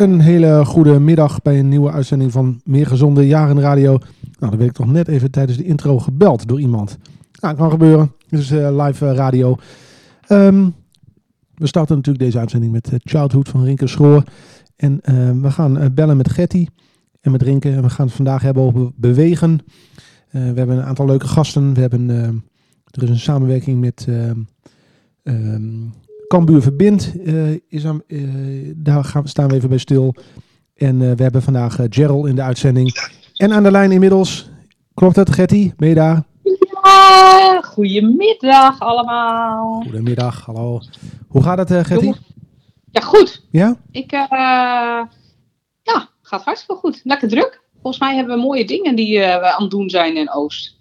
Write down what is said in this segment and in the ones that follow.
Een hele goede middag bij een nieuwe uitzending van Meer Gezonde Jaren Radio. Nou, dan werd ik toch net even tijdens de intro gebeld door iemand. Nou, kan gebeuren. Dit is eh, live eh, radio. Ehm, we starten natuurlijk deze uitzending met eh, Childhood van Rinke Schroor. En ehm, we gaan bellen met Getty en met Rinke. En we gaan het vandaag hebben over bewegen. We hebben een aantal leuke gasten. We hebben, ehm, er is een samenwerking met Cambuur Verbind. eh, is aan, eh, daar gaan, staan we even bij stil. En eh, we hebben vandaag Gerald in de uitzending. En aan de lijn inmiddels. Klopt het, Getty? Ben je daar? Ja, goedemiddag allemaal. Goedemiddag, hallo. Hoe gaat het, Getty? Ja, goed. Ja? Ik, ja, gaat hartstikke goed. Lekker druk. Volgens mij hebben we mooie dingen die we aan het doen zijn in Oost.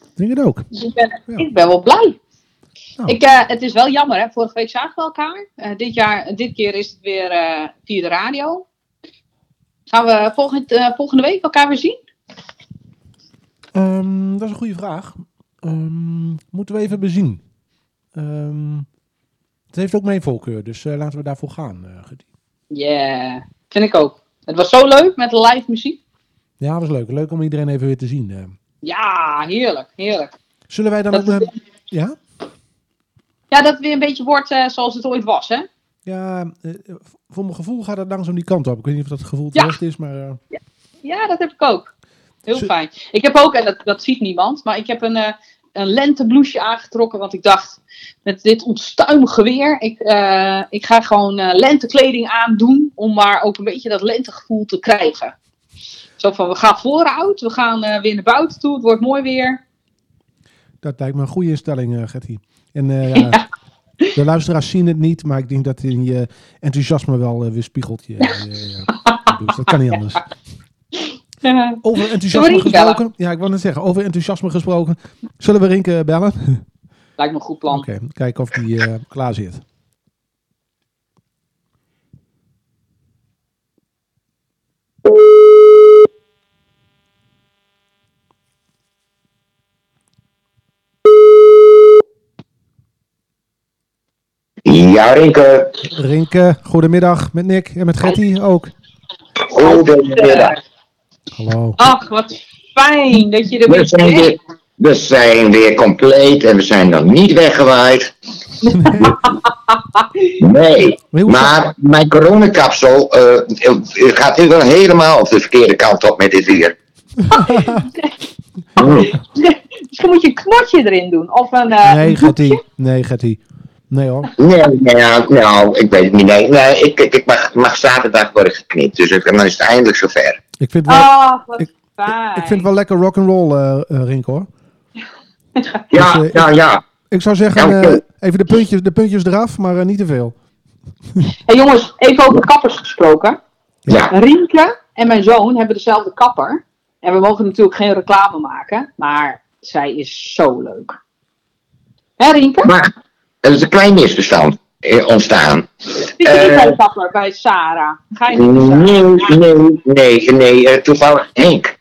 Ik denk het ook. Dus ik ben, Ja. ik ben wel blij. Nou. Ik, eh, het is wel jammer, hè. Vorige week zagen we elkaar. Eh, dit, jaar, dit keer is het weer eh, via de radio. Gaan we volgend, volgende week elkaar weer zien? Ehm, dat is een goede vraag. Ehm, moeten we even bezien. Ehm, het heeft ook mijn voorkeur, dus laten we daarvoor gaan. Yeah, vind ik ook. Het was zo leuk met de live muziek. Ja, dat was leuk. Leuk om iedereen even weer te zien. Ja, heerlijk, heerlijk. Zullen wij dan Dat ook... ja? Ja, dat het weer een beetje wordt eh, zoals het ooit was, hè? Ja, eh, voor mijn gevoel gaat het langzaam die kant op. Ik weet niet of dat gevoel Ja. terecht is, maar... eh, Ja, dat heb ik ook. Heel fijn. Ik heb ook, en dat, dat ziet niemand, maar ik heb een, een lentebloesje aangetrokken. Want ik dacht, met dit onstuimige weer, ik, ik ga gewoon lentekleding aandoen. Om maar ook een beetje dat lentegevoel te krijgen. Zo van, we gaan vooruit, we gaan weer naar buiten toe, het wordt mooi weer. dat lijkt me een goede instelling, Gertie. En eh, ja, de luisteraars zien het niet, maar ik denk dat in je enthousiasme wel eh, weer spiegelt. Je. Dus dat kan niet anders. Over enthousiasme bellen? gesproken. Ja, ik wou net zeggen, over enthousiasme gesproken. Zullen we Rinke bellen? lijkt me een goed plan. Oké, kijken of die eh, klaar zit. Ja, Rinke. Rinke, goedemiddag met Nick en met Getty ook. Goedemiddag. Hallo. Ach, wat fijn dat je er We weer zijn bent. weer, we zijn weer compleet en we zijn nog niet weggewaaid. Nee, Maar mijn coronakapsel eh, gaat nu wel helemaal op de verkeerde kant op met dit weer. Hmm. Misschien moet je een knotje erin doen. Of een, eh, Nee, doekje. Nee, Getty. Nee hoor. Nee, nou, nou, ik weet het niet. Nee, nee ik, ik, ik mag, mag zaterdag worden geknipt, dus ik- dan is het eindelijk zover. Ik vind het wel, Ah, wat Ik- fijn. ik vind het wel lekker rock'n'roll, eh eh Rinke hoor. Ja, Dus, eh, ja, ja. Ik zou zeggen, Ja, eh, even de puntjes, de puntjes eraf, maar eh, niet te veel. Hey jongens, even over kappers gesproken. Ja, Rienke en mijn zoon hebben dezelfde kapper. En we mogen natuurlijk geen reclame maken. Maar zij is zo leuk. Hè Rienke? maar er is een klein misverstand eh, ontstaan. Je niet eh, bij Sarah? Ga je niet Sarah? Nee, nee, nee, nee, eh, toevallig Henk.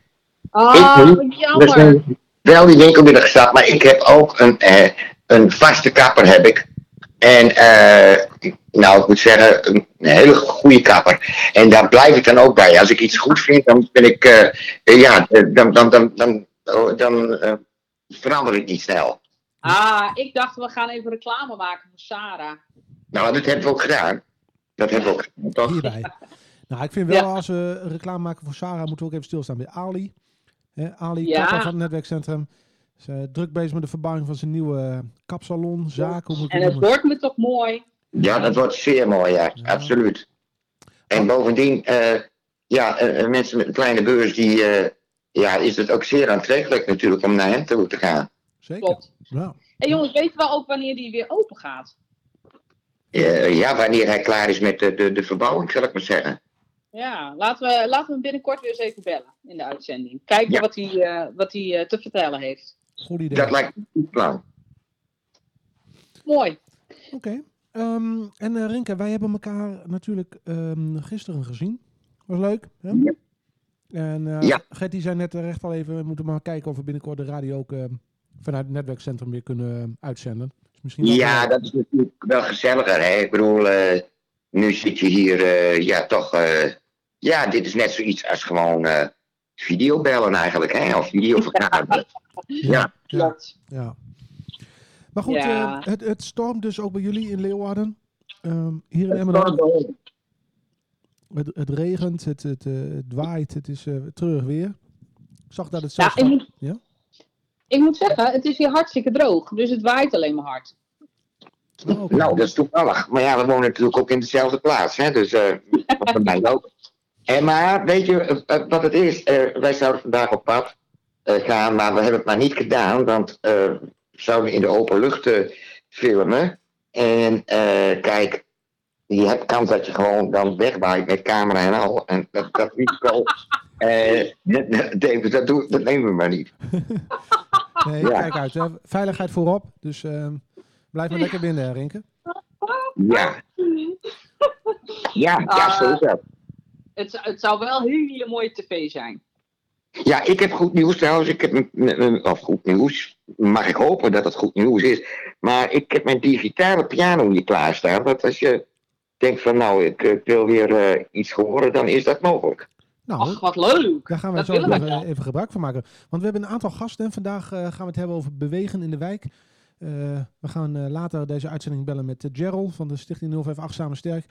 Ah, ik niet. jammer. zijn wel die winkel binnen gestapt, maar ik heb ook een, een vaste kapper heb ik. En eh, nou, ik moet zeggen, een, hele goede kapper. En daar blijf ik dan ook bij. Als ik iets goed vind, dan ben ik, ja, dan, dan, dan, dan, dan, dan verander ik niet snel. Ah, ik dacht we gaan even reclame maken voor Sarah. Nou, dat hebben we ook gedaan. Dat hebben we ook gedaan, toch? Hierbij. Nou, ik vind wel, Ja. als we reclame maken voor Sarah, moeten we ook even stilstaan bij Ali. Hè, Ali, Ja. kapper van het netwerkcentrum. Is eh, druk bezig met de verbouwing van zijn nieuwe eh, kapsalon, zaak, hoe moet ik En het noemen? wordt me toch mooi. Ja, dat wordt zeer mooi, ja, Ja. absoluut. En bovendien, eh, ja, mensen met een kleine beurs, die, eh, ja, is het ook zeer aantrekkelijk natuurlijk om naar hem toe te gaan. Zeker. Klopt. Nou, En jongens, weten we ook wanneer die weer open gaat? Eh, ja, wanneer hij klaar is met de, de, de verbouwing, zal ik maar zeggen. Ja, laten we, laten we hem binnenkort weer eens even bellen in de uitzending. Kijken Ja. wat hij, eh, wat hij eh, te vertellen heeft. goed idee. Dat lijkt me een goed plan. Mooi. Oké. Ehm, en eh, Rinke, wij hebben elkaar natuurlijk ehm, gisteren gezien. Was leuk. Hè? Ja. En eh Ja. Gertie zei net terecht al even, we moeten maar kijken of we binnenkort de radio ook ehm, vanuit het netwerkcentrum weer kunnen uitzenden. Dus misschien Ja, dat is natuurlijk wel gezelliger, hè. Ik bedoel, eh, nu zit je hier, eh, ja, toch, eh, ja, dit is net zoiets als gewoon eh, videobellen eigenlijk, hè, of videovergaderen. ja, Ja, Klopt. ja. Maar goed, Ja. eh, het, het stormt dus ook bij jullie in Leeuwarden. Ehm, hier in Emmeloord. Het, het regent, het, het, het waait, het is eh treurig weer. Ik zag dat het Ja, zelfs... ik moet, Ja? Ik moet zeggen, het is hier hartstikke droog. Dus het waait alleen maar hard. Oh. Nou, dat is toevallig. Maar ja, we wonen natuurlijk ook in dezelfde plaats, hè, dus eh dat bij mij ook. En maar, weet je eh, eh, wat het is? Eh, wij zouden vandaag op pad eh, gaan, maar we hebben het maar niet gedaan, want eh, we zouden in de open lucht eh, filmen. En eh, kijk, je hebt kans dat je gewoon dan wegwaait met camera en al. En dat, dat risico, eh, dat, dat, dat nemen we maar niet. Nee, Ja. kijk uit. Hè. Veiligheid voorop. Dus ehm, blijf maar lekker binnen, hè, Rinke. Ja. Ja, ja, zo is dat. Het, zou- het zou wel hele mooie tv zijn. Ja, ik heb goed nieuws trouwens. Ik heb, m- of goed nieuws. Mag ik hopen dat het goed nieuws is. Maar ik heb mijn digitale piano hier klaarstaan. Dat als je denkt van nou, ik, ik wil weer eh, iets horen, dan is dat mogelijk. Nou, Ach, wat leuk. daar gaan we dat zo even, gebruik van maken. Want we hebben een aantal gasten. En vandaag eh, gaan we het hebben over bewegen in de wijk. Eh, we gaan eh, later deze uitzending bellen met uh, Gerald van de Stichting 058 Samen Sterk.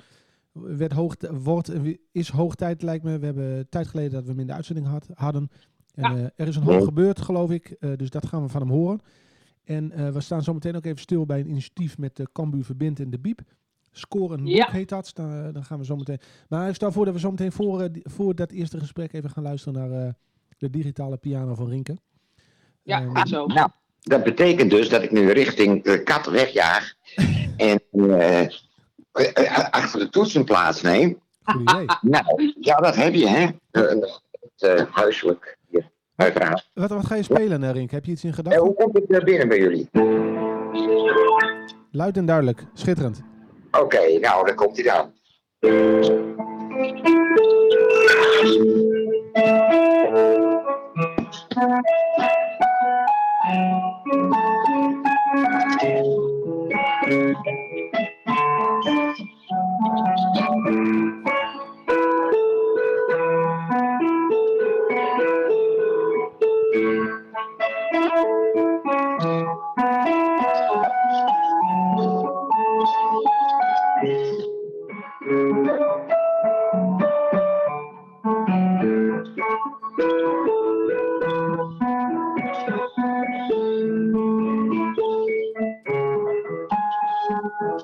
Werd hoog, wordt, is hoog tijd, lijkt me. We hebben een tijd geleden dat we hem in de uitzending had, hadden. En Ja. eh, er is een hoop gebeurd, geloof ik. Eh, dus dat gaan we van hem horen. En eh, we staan zometeen ook even stil bij een initiatief met de Cambuur Verbind en de Biep. Score een Ja. boek heet dat. Dan gaan we zo meteen. Maar ik stel voor dat we zo meteen voor, eh, voor dat eerste gesprek even gaan luisteren naar eh, de digitale piano van Rinke. Ja, gaat zo. Nou, dat betekent dus dat ik nu richting de kat wegjaag. en eh, eh, eh, achter de toetsen plaatsneem. Goed idee. Nou, ja, dat heb je, hè? Eh, het eh, huiselijk hier, uiteraard. Wat, wat ga je spelen, eh, Rinke? Heb je iets in En gedachten? hoe komt het eh, binnen bij jullie? Luid en duidelijk. Schitterend. Oké, nou, dan komt hij dan.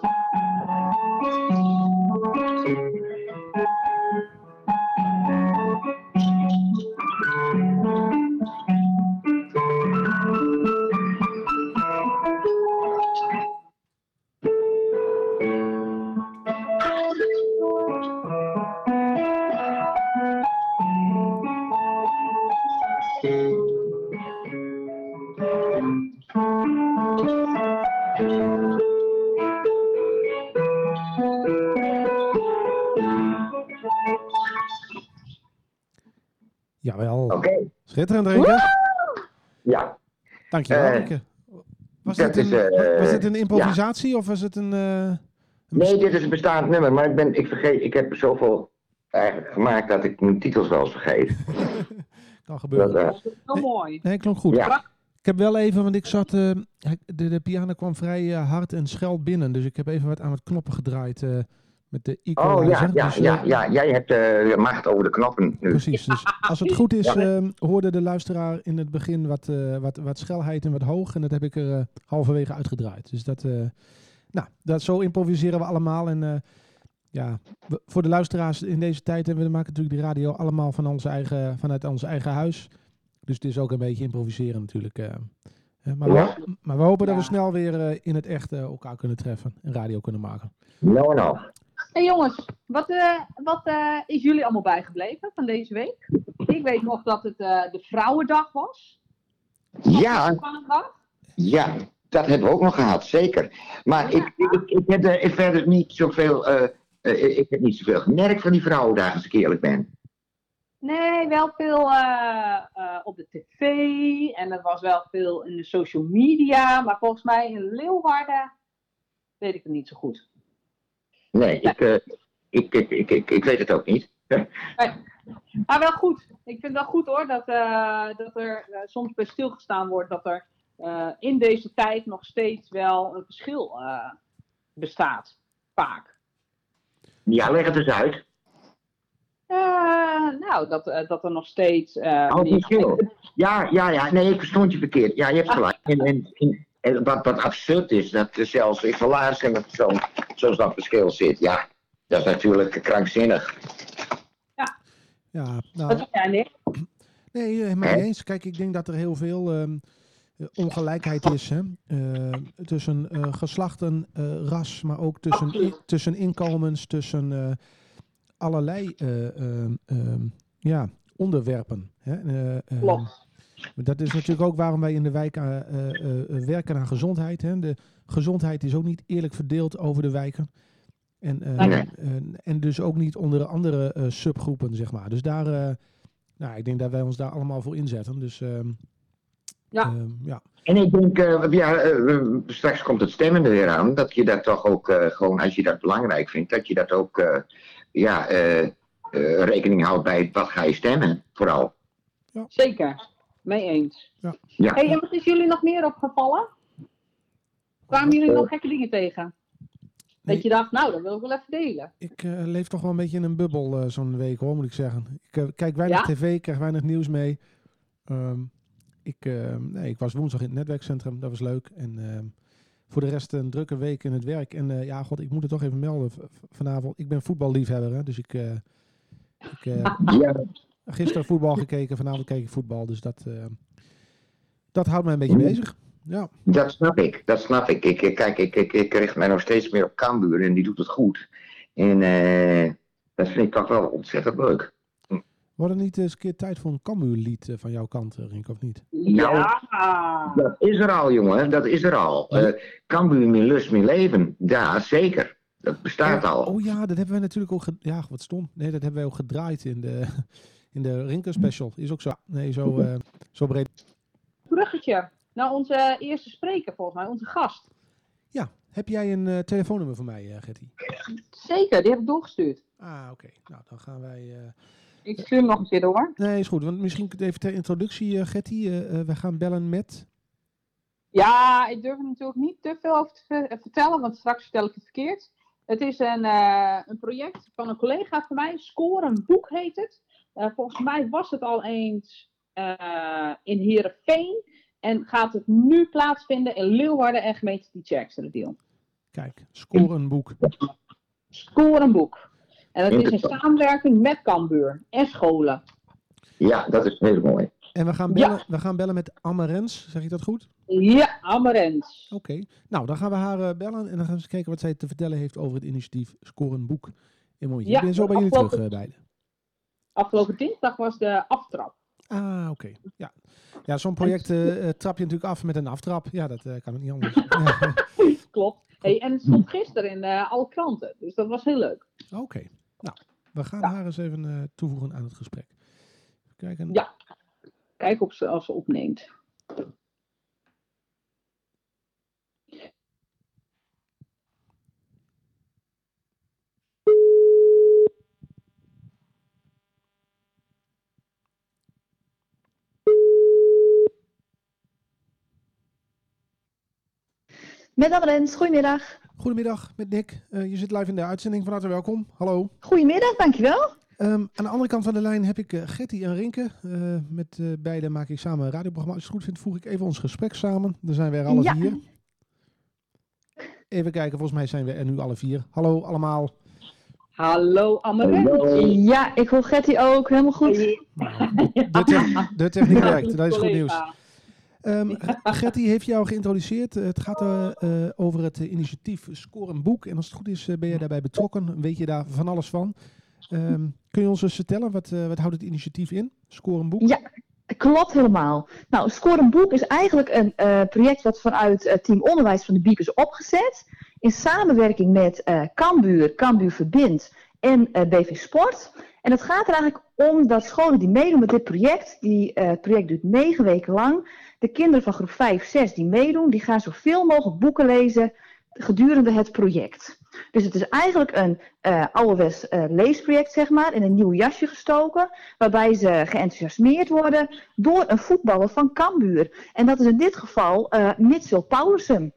Thank you. Schitterend, Rinke. ja. Dankjewel, Eh, Rinke. Was dat dit, een, is, eh, was dit een improvisatie of was het een... eh, een Nee, dit is een bestaand nummer, maar ik, ben, ik vergeet, ik heb zoveel eigenlijk gemaakt dat ik mijn titels wel eens vergeet. kan gebeuren. Dat, Dat is wel mooi. Nee, klonk goed. ja. Ik heb wel even, want ik zat... eh, de, de piano kwam vrij hard en schel binnen. Dus ik heb even wat aan het knoppen gedraaid eh, met de. Oh ja, ja, Dus, eh, ja, ja, jij hebt eh, macht over de knoppen nu. Precies. Dus als het goed is, Ja. eh, hoorde de luisteraar in het begin wat, eh, wat, wat schelheid en wat hoog. En dat heb ik er halverwege uitgedraaid. Dus dat, nou, dat, zo improviseren we allemaal. En ja, we- voor de luisteraars in deze tijd, en we maken natuurlijk die radio allemaal van onze eigen, vanuit ons eigen huis. Dus het is ook een beetje improviseren natuurlijk. maar, Ja. we, maar we hopen dat we Ja. snel weer in het echt elkaar kunnen treffen en radio kunnen maken. Nou, nou. Hey jongens, wat, eh, wat eh, is jullie allemaal bijgebleven van deze week? Ik weet nog dat het eh, de Vrouwendag was. Ja, dag. ja, dat hebben we ook nog gehad, zeker. Maar ik, ik, ik heb er verder niet zoveel, ik heb niet zoveel gemerkt van die vrouwendagen, als ik eerlijk ben. Nee, wel veel op de tv en er was wel veel in de social media. Maar volgens mij in Leeuwarden weet ik het niet zo goed. Nee, ik, eh, Ik, ik, ik, ik, ik weet het ook niet. Maar wel goed. Ik vind het wel goed hoor, dat, eh, dat er eh, soms bij stilgestaan wordt dat er in deze tijd nog steeds wel een verschil bestaat. Vaak. Ja, leg het eens uit. Nou, dat, dat er nog steeds. Oh, verschil. Ja, ja, ja. Nee, ik verstond je verkeerd. Ja, je hebt gelijk. En, en, en, en wat, wat absurd is, dat er zelfs etalage en zo, zoals dat verschil zit. Ja, dat is natuurlijk krankzinnig. Ja, Wat nou, zeg jij, Nick? nee, helemaal niet eens. Kijk, ik denk dat er heel veel ehm, eh, ongelijkheid is hè? Eh, tussen eh, geslachten, eh, ras, maar ook tussen, tussen inkomens, tussen eh, allerlei eh, ehm, ja, onderwerpen. Hè? Eh, Klopt. Dat is natuurlijk ook waarom wij in de wijk eh, eh, eh, werken aan gezondheid. Hè. De gezondheid is ook niet eerlijk verdeeld over de wijken. En, eh, en, en dus ook niet onder andere eh, subgroepen, zeg maar. Dus daar, eh, nou, ik denk dat wij ons daar allemaal voor inzetten. Dus ehm, Ja. ehm, ja. En ik denk, eh, ja, straks komt het stemmen er weer aan, dat je dat toch ook eh, gewoon, als je dat belangrijk vindt, dat je dat ook, eh, ja, eh, eh, rekening houdt bij wat ga je stemmen, vooral. Zeker. Mee eens. Ja. Hey, en wat is jullie nog meer opgevallen? Kwamen jullie nog gekke dingen tegen? Nee. Dat je dacht, nou, dat wil ik wel even delen. Ik eh, leef toch wel een beetje in een bubbel eh, zo'n week hoor, moet ik zeggen. Ik eh, kijk weinig Ja? tv, krijg weinig nieuws mee. Ehm, ik, eh, nee, ik was woensdag in het netwerkcentrum, dat was leuk. En ehm, voor de rest een drukke week in het werk. En eh, ja, god, ik moet het toch even melden vanavond. Ik ben voetballiefhebber, hè, dus ik... eh, ik eh, Ja, gisteren voetbal gekeken, vanavond keek ik voetbal. Dus dat, eh, dat houdt mij een beetje bezig. Ja, dat snap ik, dat snap ik. ik kijk, ik, ik, ik richt mij nog steeds meer op Cambuur en die doet het goed. En eh, dat vind ik toch wel ontzettend leuk. wordt er niet eens een keer tijd voor een Cambuur-lied eh, van jouw kant, Rink, of niet? Ja. Dat is er al, jongen, dat is er al. Eh Cambuur, meer lust, meer leven. Ja, zeker. Dat bestaat al. Oh ja, dat hebben wij natuurlijk ook... Ja, wat stom. Nee, dat hebben wij ook gedraaid in de, in de Rinker Special. Is ook zo. Nee, zo, eh, zo breed. Bruggetje naar onze eerste spreker, volgens mij, onze gast. Ja, heb jij een eh, telefoonnummer voor mij, eh Gertie? Zeker, die heb ik doorgestuurd. Ah, oké. Nou, dan gaan wij... eh, Ik stuur hem nog een keer door. Nee, is goed. Want misschien even ter introductie, eh Gertie. Eh, eh, we gaan bellen met... Ja, ik durf er natuurlijk niet te veel over te ver- vertellen, want straks vertel ik het verkeerd. Het is een, eh, een project van een collega van mij, Score een boek heet het. Eh, volgens mij was het al eens eh, in Heerenveen en gaat het nu plaatsvinden in Leeuwarden en gemeente Tietjerksterdeel. Kijk, score een boek. Score een boek. En dat is in samenwerking met Cambuur en scholen. Ja, dat is heel mooi. En we gaan Ja. bellen, we gaan bellen met Amarens. Zeg ik dat goed? Ja, Amarens. Oké. Nou, dan gaan we haar eh, bellen en dan gaan we eens kijken wat zij te vertellen heeft over het initiatief Score een boek. In momentje. Ja, ik ben zo bij jullie terug, beiden. Afgelopen dinsdag was de aftrap. Ah, oké. Ja, ja zo'n project eh, eh, trap je natuurlijk af met een aftrap. Ja, dat eh, kan ook niet anders. Klopt. Hey, en het stond gisteren in alle kranten, dus dat was heel leuk. Oké. Nou, we gaan Ja. haar eens even toevoegen aan het gesprek. Even kijken. Ja. Kijk of ze, als ze opneemt. Met Amarens, goedemiddag. Goedemiddag, met Nick. Eh, je zit live in de uitzending. Van harte welkom. Hallo. Goedemiddag, dankjewel. Ehm, aan de andere kant van de lijn heb ik uh, Getty en Rinke. Uh, met uh, beide maak ik samen een radioprogramma. Als je het goed vindt, voeg ik even ons gesprek samen. Dan zijn we er alle Ja. vier. Even kijken, volgens mij zijn we er nu alle vier. Hallo allemaal. Hallo. Hallo. Ja, ik hoor Getty ook, helemaal goed. De, te- de techniek werkt, dat is goed nieuws. Ehm Getty heeft jou geïntroduceerd. Het gaat eh, eh, over het eh, initiatief Score een Boek. En als het goed is, eh, ben je daarbij betrokken. Weet je daar van alles van. Ehm, kun je ons eens vertellen, wat, eh, wat houdt het initiatief in? Score een Boek? Ja, klopt helemaal. Nou, Score een Boek is eigenlijk een eh, project wat vanuit eh, Team Onderwijs van de BIEB is opgezet. In samenwerking met eh Cambuur, Cambuur Verbind en eh, BV Sport. En het gaat er eigenlijk om dat scholen die meedoen met dit project, die, eh, het project duurt negen weken lang. De kinderen van groep 5, 6 die meedoen, die gaan zoveel mogelijk boeken lezen gedurende het project. Dus het is eigenlijk een uh, ouderwets uh, leesproject, zeg maar, in een nieuw jasje gestoken, waarbij ze geenthousiasmeerd worden door een voetballer van Cambuur. En dat is in dit geval uh, Mitchell Paulussen.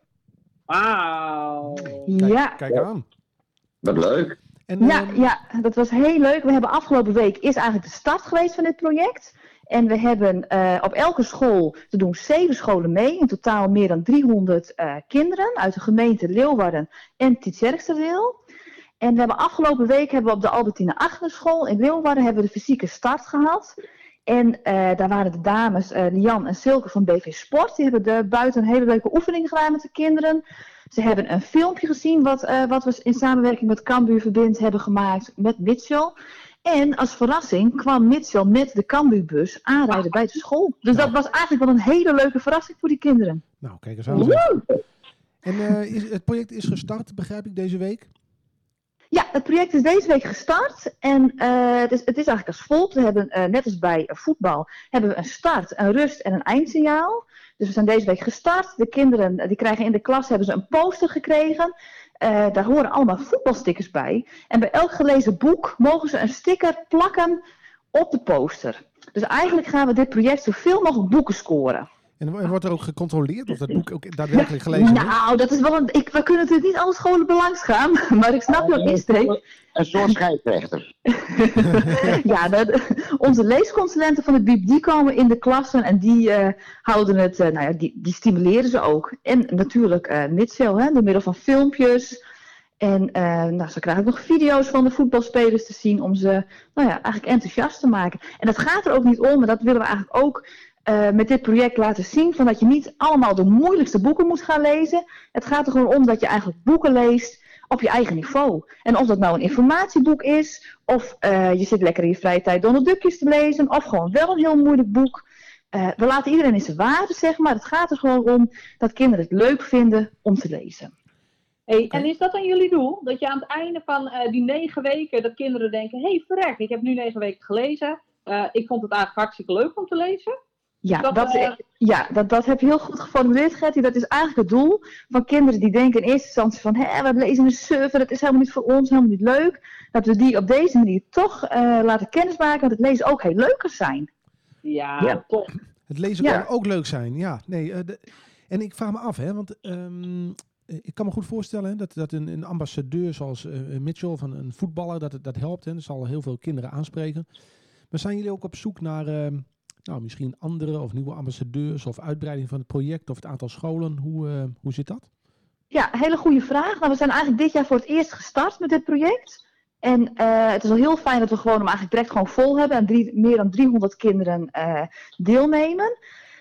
Wauw. Ja. Kijk aan. Wat leuk. En, Ja, ehm, ja, dat was heel leuk. We hebben afgelopen week is eigenlijk de start geweest van dit project. En we hebben eh, op elke school, er doen zeven scholen mee, in totaal meer dan 300 eh, kinderen uit de gemeente Leeuwarden en Tietjerksterdeel. En we hebben afgelopen week hebben we op de Albertine Achterschool in Leeuwarden hebben we de fysieke start gehad. En eh, daar waren de dames eh, Lian en Silke van BV Sport. Die hebben de, buiten een hele leuke oefening gedaan met de kinderen. Ze hebben een filmpje gezien wat, eh, wat we in samenwerking met Cambuur Verbind hebben gemaakt met Mitchell. En als verrassing kwam Mitchell met de Cambuurbus aanrijden bij de school. Dus dat was eigenlijk wel een hele leuke verrassing voor die kinderen. Nou, kijk eens aan. En is, het project is gestart, begrijp ik, deze week? Ja, het project is deze week gestart en eh, het, is, het is eigenlijk als volgt. We hebben, eh, net als bij voetbal, hebben we een start, een rust en een eindsignaal. Dus we zijn deze week gestart. De kinderen eh, die krijgen in de klas hebben ze een poster gekregen. Daar horen allemaal voetbalstickers bij. En bij elk gelezen boek mogen ze een sticker plakken op de poster. Dus eigenlijk gaan we dit project zoveel mogelijk boeken scoren. En wo- wordt er ook gecontroleerd of dat boek ook daadwerkelijk gelezen wordt? Nou, dat is wel een. Ik, we kunnen natuurlijk niet alle scholen belangs gaan, maar ik snap jouw insteek. Een soort scheidsrechter. ja, de- onze leesconsulenten van de BIEB die komen in de klassen en die eh, houden het, eh, nou ja, die, die stimuleren ze ook. En natuurlijk eh Mitchell, hè, door middel van filmpjes. En eh, nou, ze krijgen ook nog video's van de voetbalspelers te zien om ze nou ja, eigenlijk enthousiast te maken. En dat gaat er ook niet om, maar dat willen we eigenlijk ook eh, met dit project laten zien. Van dat je niet allemaal de moeilijkste boeken moet gaan lezen. Het gaat er gewoon om dat je eigenlijk boeken leest op je eigen niveau. En of dat nou een informatieboek is, of eh, je zit lekker in je vrije tijd Donald Duckjes te lezen, of gewoon wel een heel moeilijk boek. Eh, we laten iedereen in zijn waarde, zeg maar. Het gaat er gewoon om dat kinderen het leuk vinden om te lezen. Hey, en is dat dan jullie doel? Dat je aan het einde van die negen weken, dat kinderen denken, hé hey, verrek, ik heb nu negen weken gelezen. Ik vond het eigenlijk hartstikke leuk om te lezen. Ja, Dat, dat, eh, ja dat, dat heb je heel goed geformuleerd, Gertie. Dat is eigenlijk het doel van kinderen die denken in eerste instantie van... Hé, we lezen een server, dat is helemaal niet voor ons, helemaal niet leuk. Dat we die op deze manier toch eh, laten kennismaken, dat het lezen ook heel leuk kan zijn. Ja, Ja. top. Het lezen Ja. kan ook leuk zijn, ja. Nee, eh, de- en ik vraag me af, hè, want ehm, eh, ik kan me goed voorstellen hè, dat, dat een, een ambassadeur zoals Mitchell, van een voetballer, dat, het- dat helpt. Hè. Dat zal heel veel kinderen aanspreken. Maar zijn jullie ook op zoek naar ehm, nou, misschien andere of nieuwe ambassadeurs of uitbreiding van het project of het aantal scholen? Hoe, eh, hoe zit dat? Ja, hele goede vraag. Nou, we zijn eigenlijk dit jaar voor het eerst gestart met dit project. En eh, het is wel heel fijn dat we gewoon hem eigenlijk direct gewoon vol hebben. En drie, meer dan 300 kinderen eh, deelnemen.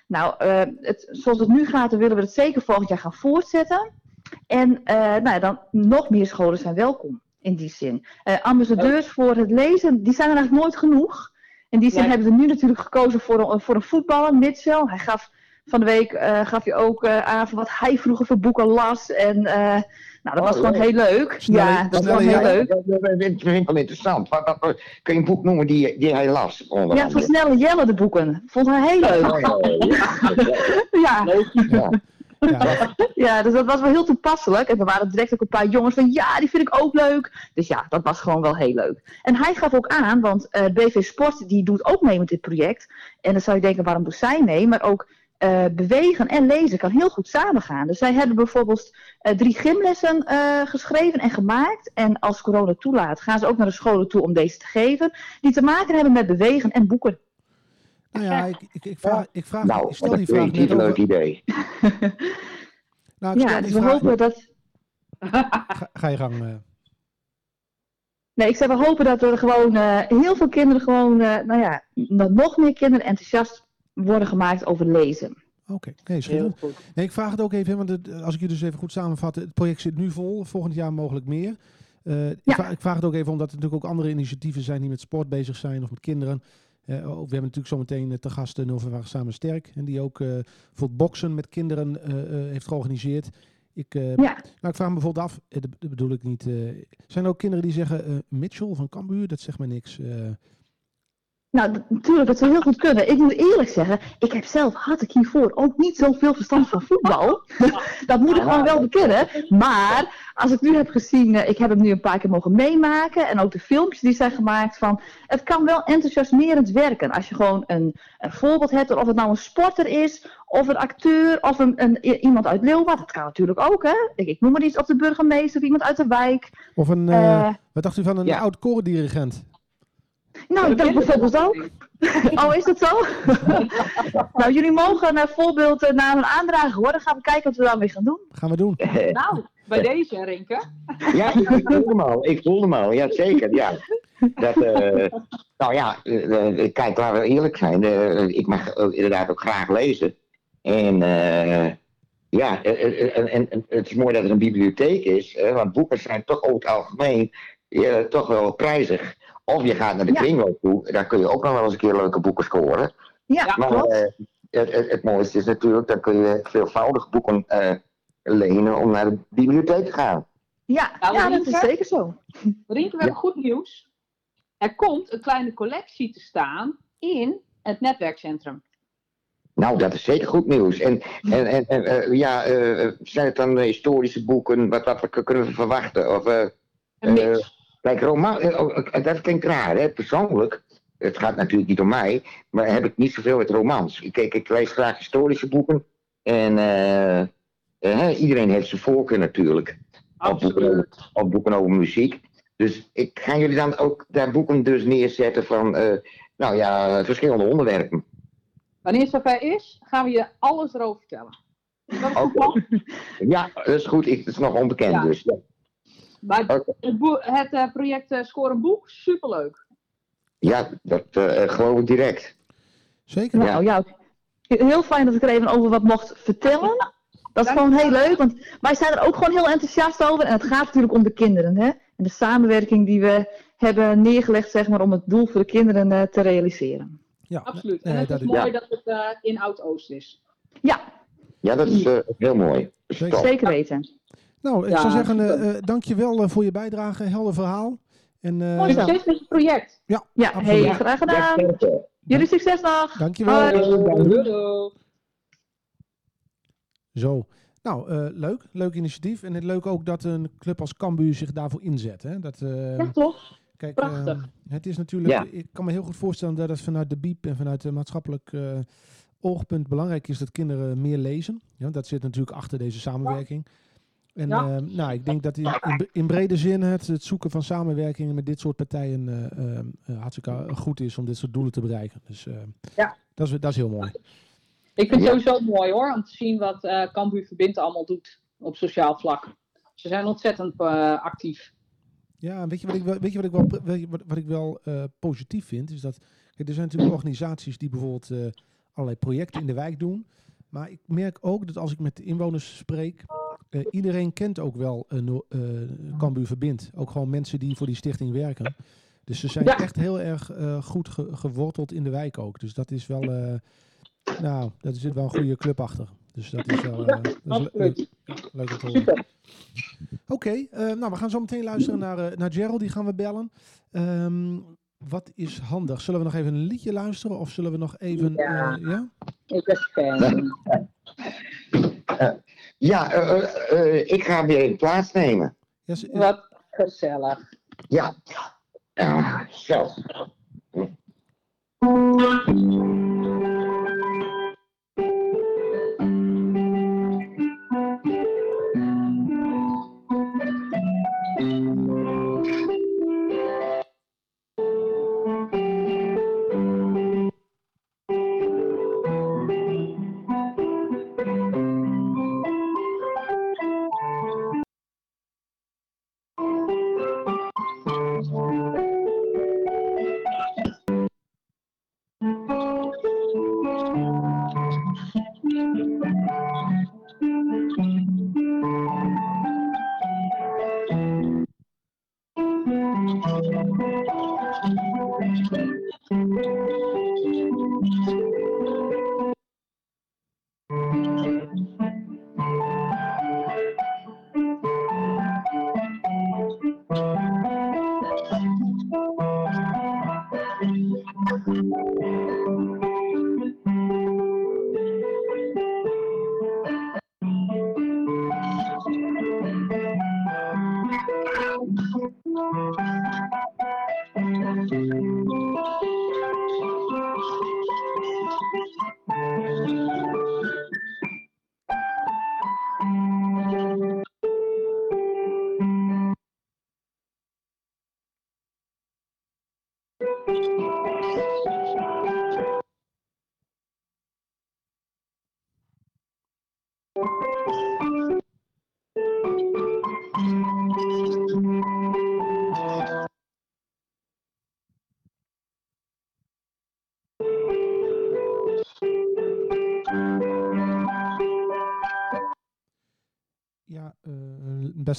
Nou, eh, het, zoals het nu gaat, dan willen we het zeker volgend jaar gaan voortzetten. En eh, nou, ja, dan nog meer scholen zijn welkom in die zin. Eh, ambassadeurs voor het lezen, die zijn er eigenlijk nooit genoeg. In die zin hebben we nu natuurlijk gekozen voor een, voor een voetballer, Mitchell. Hij gaf van de week eh, gaf hij ook eh, aan van wat hij vroeger voor boeken las. En eh, nou, dat Oh, was gewoon leuk. heel leuk. Snelle- ja, dat was heel ja. leuk. Dat vind ik wel interessant. Wat, wat, wat- kun je een boek noemen die, die hij las? Onder Ja, voor? Snelle Jelle de boeken. Vond hij heel leuk. Oh, ja. Ja, Ja. Ja, dus dat was wel heel toepasselijk. En er waren direct ook een paar jongens van ja, die vind ik ook leuk. Dus ja, dat was gewoon wel heel leuk. En hij gaf ook aan, want eh, BV Sport die doet ook mee met dit project. En dan zou je denken, waarom doet zij mee? Maar ook eh, bewegen en lezen kan heel goed samengaan. Dus zij hebben bijvoorbeeld eh, drie gymlessen geschreven en gemaakt. En als corona toelaat, gaan ze ook naar de scholen toe om deze te geven. Die te maken hebben met bewegen en boeken. Nou ja, ik, ik, ik vraag, ik vraag Nou, ik stel dat die vind vraag ik niet een leuk over. idee. Nou, Ja, dus we vraag- hopen dat... Ga, ga je gang. eh. Nee, ik zei, we hopen dat er gewoon eh, heel veel kinderen gewoon, eh, nou ja, dat nog meer kinderen enthousiast worden gemaakt over lezen. Oké, nee, Heel schitterend. goed. Nee, ik vraag het ook even, hè, want het, als ik je dus even goed samenvat, het project zit nu vol, volgend jaar mogelijk meer. Eh, ik, Ja. vraag, ik vraag het ook even omdat er natuurlijk ook andere initiatieven zijn die met sport bezig zijn of met kinderen. Eh, we hebben natuurlijk zometeen eh, te gast de Nova Samen Sterk. En die ook eh bijvoorbeeld boksen met kinderen eh, eh, heeft georganiseerd. Ik, eh, Ja, nou, ik vraag me bijvoorbeeld af, eh, dat, bedoel ik niet. eh, zijn er ook kinderen die zeggen, eh, Mitchell van Cambuur, dat zegt mij niks. Nou, natuurlijk, dat zou heel goed kunnen. Ik moet eerlijk zeggen, ik heb zelf, had ik hiervoor ook niet zoveel verstand van voetbal. dat moet ik gewoon wel bekennen. Maar als ik nu heb gezien, eh, ik heb hem nu een paar keer mogen meemaken. En ook de filmpjes die zijn gemaakt van, het kan wel enthousiasmerend werken. Als je gewoon een, een voorbeeld hebt, of het nou een sporter is, of een acteur, of een, een, iemand uit Leeuwarden. Dat kan natuurlijk ook, hè. Ik, ik noem maar iets, of de burgemeester, of iemand uit de wijk. Of een, eh, Eh, wat dacht u van een ja. oud korendirigent? Nou, ik dacht bijvoorbeeld ook. Oh, is dat zo? nou, jullie mogen een voorbeeld eh, namen aandragen hoor. Dan gaan we kijken wat we daarmee gaan doen. Gaan we doen. Nou, bij deze, Rinke. Ja, ik ik voelde hem al. Ik voelde hem al. Ja, zeker. Ja. Dat, eh, nou ja, eh, eh, kijk, laten we eerlijk zijn. eh, ik mag ook inderdaad ook graag lezen. En eh, ja, eh, eh, en, en, en het is mooi dat er een bibliotheek is. hè, want boeken zijn toch over het algemeen eh, toch wel prijzig. Of je gaat naar de Ja. kringloop toe. Daar kun je ook nog wel eens een keer leuke boeken scoren. Ja, Maar klopt. eh, het, het, het mooiste is natuurlijk, dan kun je veelvoudig boeken eh, lenen om naar de bibliotheek te gaan. ja, Nou, ja, dat is zeker zo. Rinke, we hebben goed nieuws. Er komt een kleine collectie te staan in het netwerkcentrum. Nou, dat is zeker goed nieuws. En, en, en, en, eh, ja, eh, zijn het dan historische boeken? Wat, wat we kunnen we verwachten? Of, eh, Een mix. Kijk, roman, eh, oh, eh, dat klinkt raar, hè? Persoonlijk, het gaat natuurlijk niet om mij, maar heb ik niet zoveel met romans. Kijk, ik lees graag historische boeken. En eh, eh, iedereen heeft zijn voorkeur natuurlijk. Of boeken, of boeken over muziek. Dus ik ga jullie dan ook daar boeken dus neerzetten van, eh, nou ja, verschillende onderwerpen. Wanneer het zover is, gaan we je alles erover vertellen. Is dat? Ja, dat is goed. Ik, het is nog onbekend Ja. dus. Ja, Maar het, eh, project eh, Score een Boek, superleuk. ja dat eh, geloof ik direct. Zeker. Ja. Nou ja, heel fijn dat ik er even over wat mocht vertellen. Dat is gewoon heel leuk, want wij zijn er ook gewoon heel enthousiast over. En het gaat natuurlijk om de kinderen, hè. En de samenwerking die we hebben neergelegd, zeg maar, om het doel voor de kinderen te realiseren. Ja, Absoluut. nee, en het dat is mooi ja. dat het eh, in Oud-Oost is. Ja, Ja, dat is eh, heel mooi. Zeker weten. Nou, ik Ja, zou zeggen, super. eh eh, dank je wel voor je bijdrage. Helder verhaal. En, eh, Mooi succes met je project. ja, Ja, absoluut. heel graag gedaan. Jullie succes nog. Dankjewel. Hoi. Zo. Nou, eh, leuk. Leuk initiatief. En het leuk ook dat een club als Cambuur zich daarvoor inzet. Hè? Dat, eh, Ja, toch? Kijk, Prachtig. eh, het is natuurlijk, Ja. ik kan me heel goed voorstellen dat het vanuit de BIEB en vanuit de maatschappelijk eh, oogpunt belangrijk is dat kinderen meer lezen. Ja, dat zit natuurlijk achter deze samenwerking. En Ja. eh, nou, ik denk dat in, in, in brede zin het, het zoeken van samenwerkingen met dit soort partijen eh, eh, eh, hartstikke goed is om dit soort doelen te bereiken. Dus eh, Ja. dat, is, dat is heel mooi. Ik vind het sowieso mooi hoor, om te zien wat eh Cambuur Verbindt allemaal doet op sociaal vlak. Ze zijn ontzettend eh, actief. Ja, en weet je wat ik wel, weet je wat ik wel, je wat, wat ik wel eh, positief vind? Is dat kijk, er zijn natuurlijk organisaties die bijvoorbeeld eh, allerlei projecten in de wijk doen. Maar ik merk ook dat als ik met de inwoners spreek, eh, iedereen kent ook wel een uh, Cambuur Verbind. Ook gewoon mensen die voor die stichting werken. Dus ze zijn Ja. echt heel erg eh, goed ge- geworteld in de wijk ook. Dus dat is wel, eh, nou, daar zit wel een goede club achter. Dus dat is wel eh, dat is le- Absoluut. ja, leuk om te horen. Oké, eh, nou we gaan zo meteen luisteren naar, eh, naar Gerald, die gaan we bellen. Ehm, wat is handig? Zullen we nog even een liedje luisteren of zullen we nog even... Ja. eh, ja? Ik ben fan. Ja, eh, eh, eh, ik ga weer in plaats nemen. Ja, ze- Wat gezellig. Ja. Ja,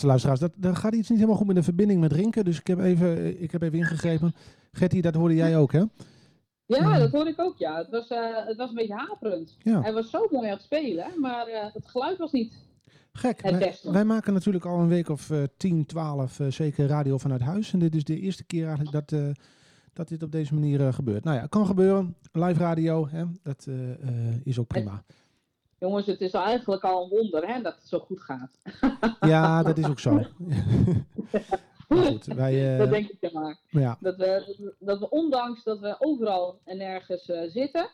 Beste luisteraars, dat, gaat iets niet helemaal goed met de verbinding met Rinke. Dus ik heb even, eh, ik heb even ingegrepen. Gertie, dat hoorde jij ook, hè? Ja, dat hoorde ik ook, ja. Het was, eh, het was een beetje haperend. Ja. Hij was zo mooi aan het spelen, maar eh, het geluid was niet. Gek. Het Wij, beste. wij maken natuurlijk al een week of eh 10, 12 eh, zeker radio vanuit huis. En dit is de eerste keer eigenlijk dat, dat dit op deze manier gebeurt. Nou ja, kan gebeuren. Live radio, hè? dat is ook prima. Jongens, het is eigenlijk al een wonder hè, dat het zo goed gaat. Ja, dat is ook zo. maar goed, wij... eh, dat denk ik dan maar. ja, Dat we, dat we ondanks dat we overal en nergens eh, zitten,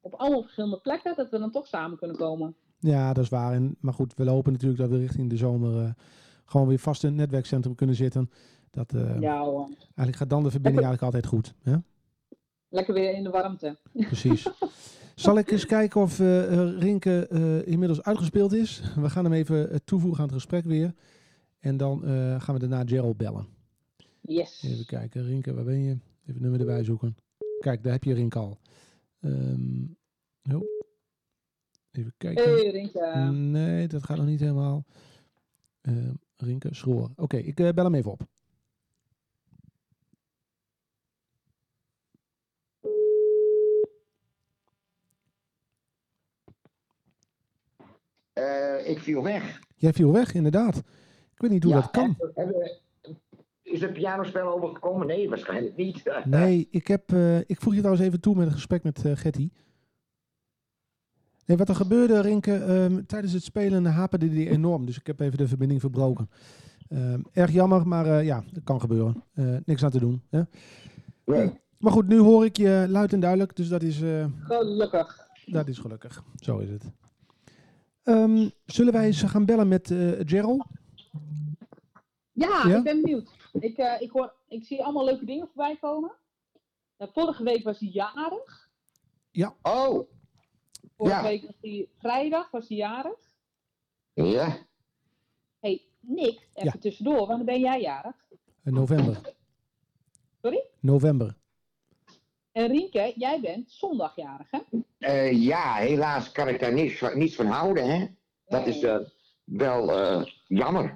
op allemaal verschillende plekken, dat we dan toch samen kunnen komen. ja, dat is waar. En, maar goed, we lopen natuurlijk dat we richting de zomer eh, gewoon weer vast in het netwerkcentrum kunnen zitten. Dat, eh, Ja hoor. Eigenlijk gaat dan de verbinding eigenlijk altijd goed. Hè? Lekker weer in de warmte. Precies. Zal ik eens kijken of eh, Rinke eh, inmiddels uitgespeeld is? We gaan hem even toevoegen aan het gesprek weer. En dan gaan we daarna Gerald bellen. Yes. Even kijken, Rinke, waar ben je? Even het nummer erbij zoeken. Kijk, daar heb je Rinke al. Oh. Even kijken. Hey Rinkje. Nee, dat gaat nog niet helemaal. Ehm Rinke, Schroor. Oké, ik bel hem even op. Eh, ik viel weg. Jij viel weg, inderdaad. Ik weet niet hoe Ja, dat kan. hebben- hebben- is het pianospel overgekomen? Nee, waarschijnlijk niet. Nee, ik, heb, eh, ik voeg je trouwens even toe met een gesprek met eh Getty. Nee, wat er gebeurde, Rinke, ehm, tijdens het spelen haperde die enorm. Dus ik heb even de verbinding verbroken. Ehm, erg jammer, maar eh, ja, dat kan gebeuren. Eh, niks aan te doen. Hè? Nee. Maar goed, nu hoor ik je luid en duidelijk. Dus dat is, eh, Gelukkig. dat is gelukkig. Zo is het. Ehm, zullen wij eens gaan bellen met eh Gerald? Ja, Ja? ik ben benieuwd. Ik, eh, ik, hoor, ik zie allemaal leuke dingen voorbij komen. Eh, vorige week was hij jarig. Oh, Vorige Ja. week was hij vrijdag, was hij jarig. ja. hey, Nick, even Ja. tussendoor, wanneer ben jij jarig? In november. Sorry? November. En Rienke, jij bent zondagjarig, hè? Eh, ja, helaas kan ik daar niets, van- niets van houden, hè. Dat is eh, wel eh, jammer.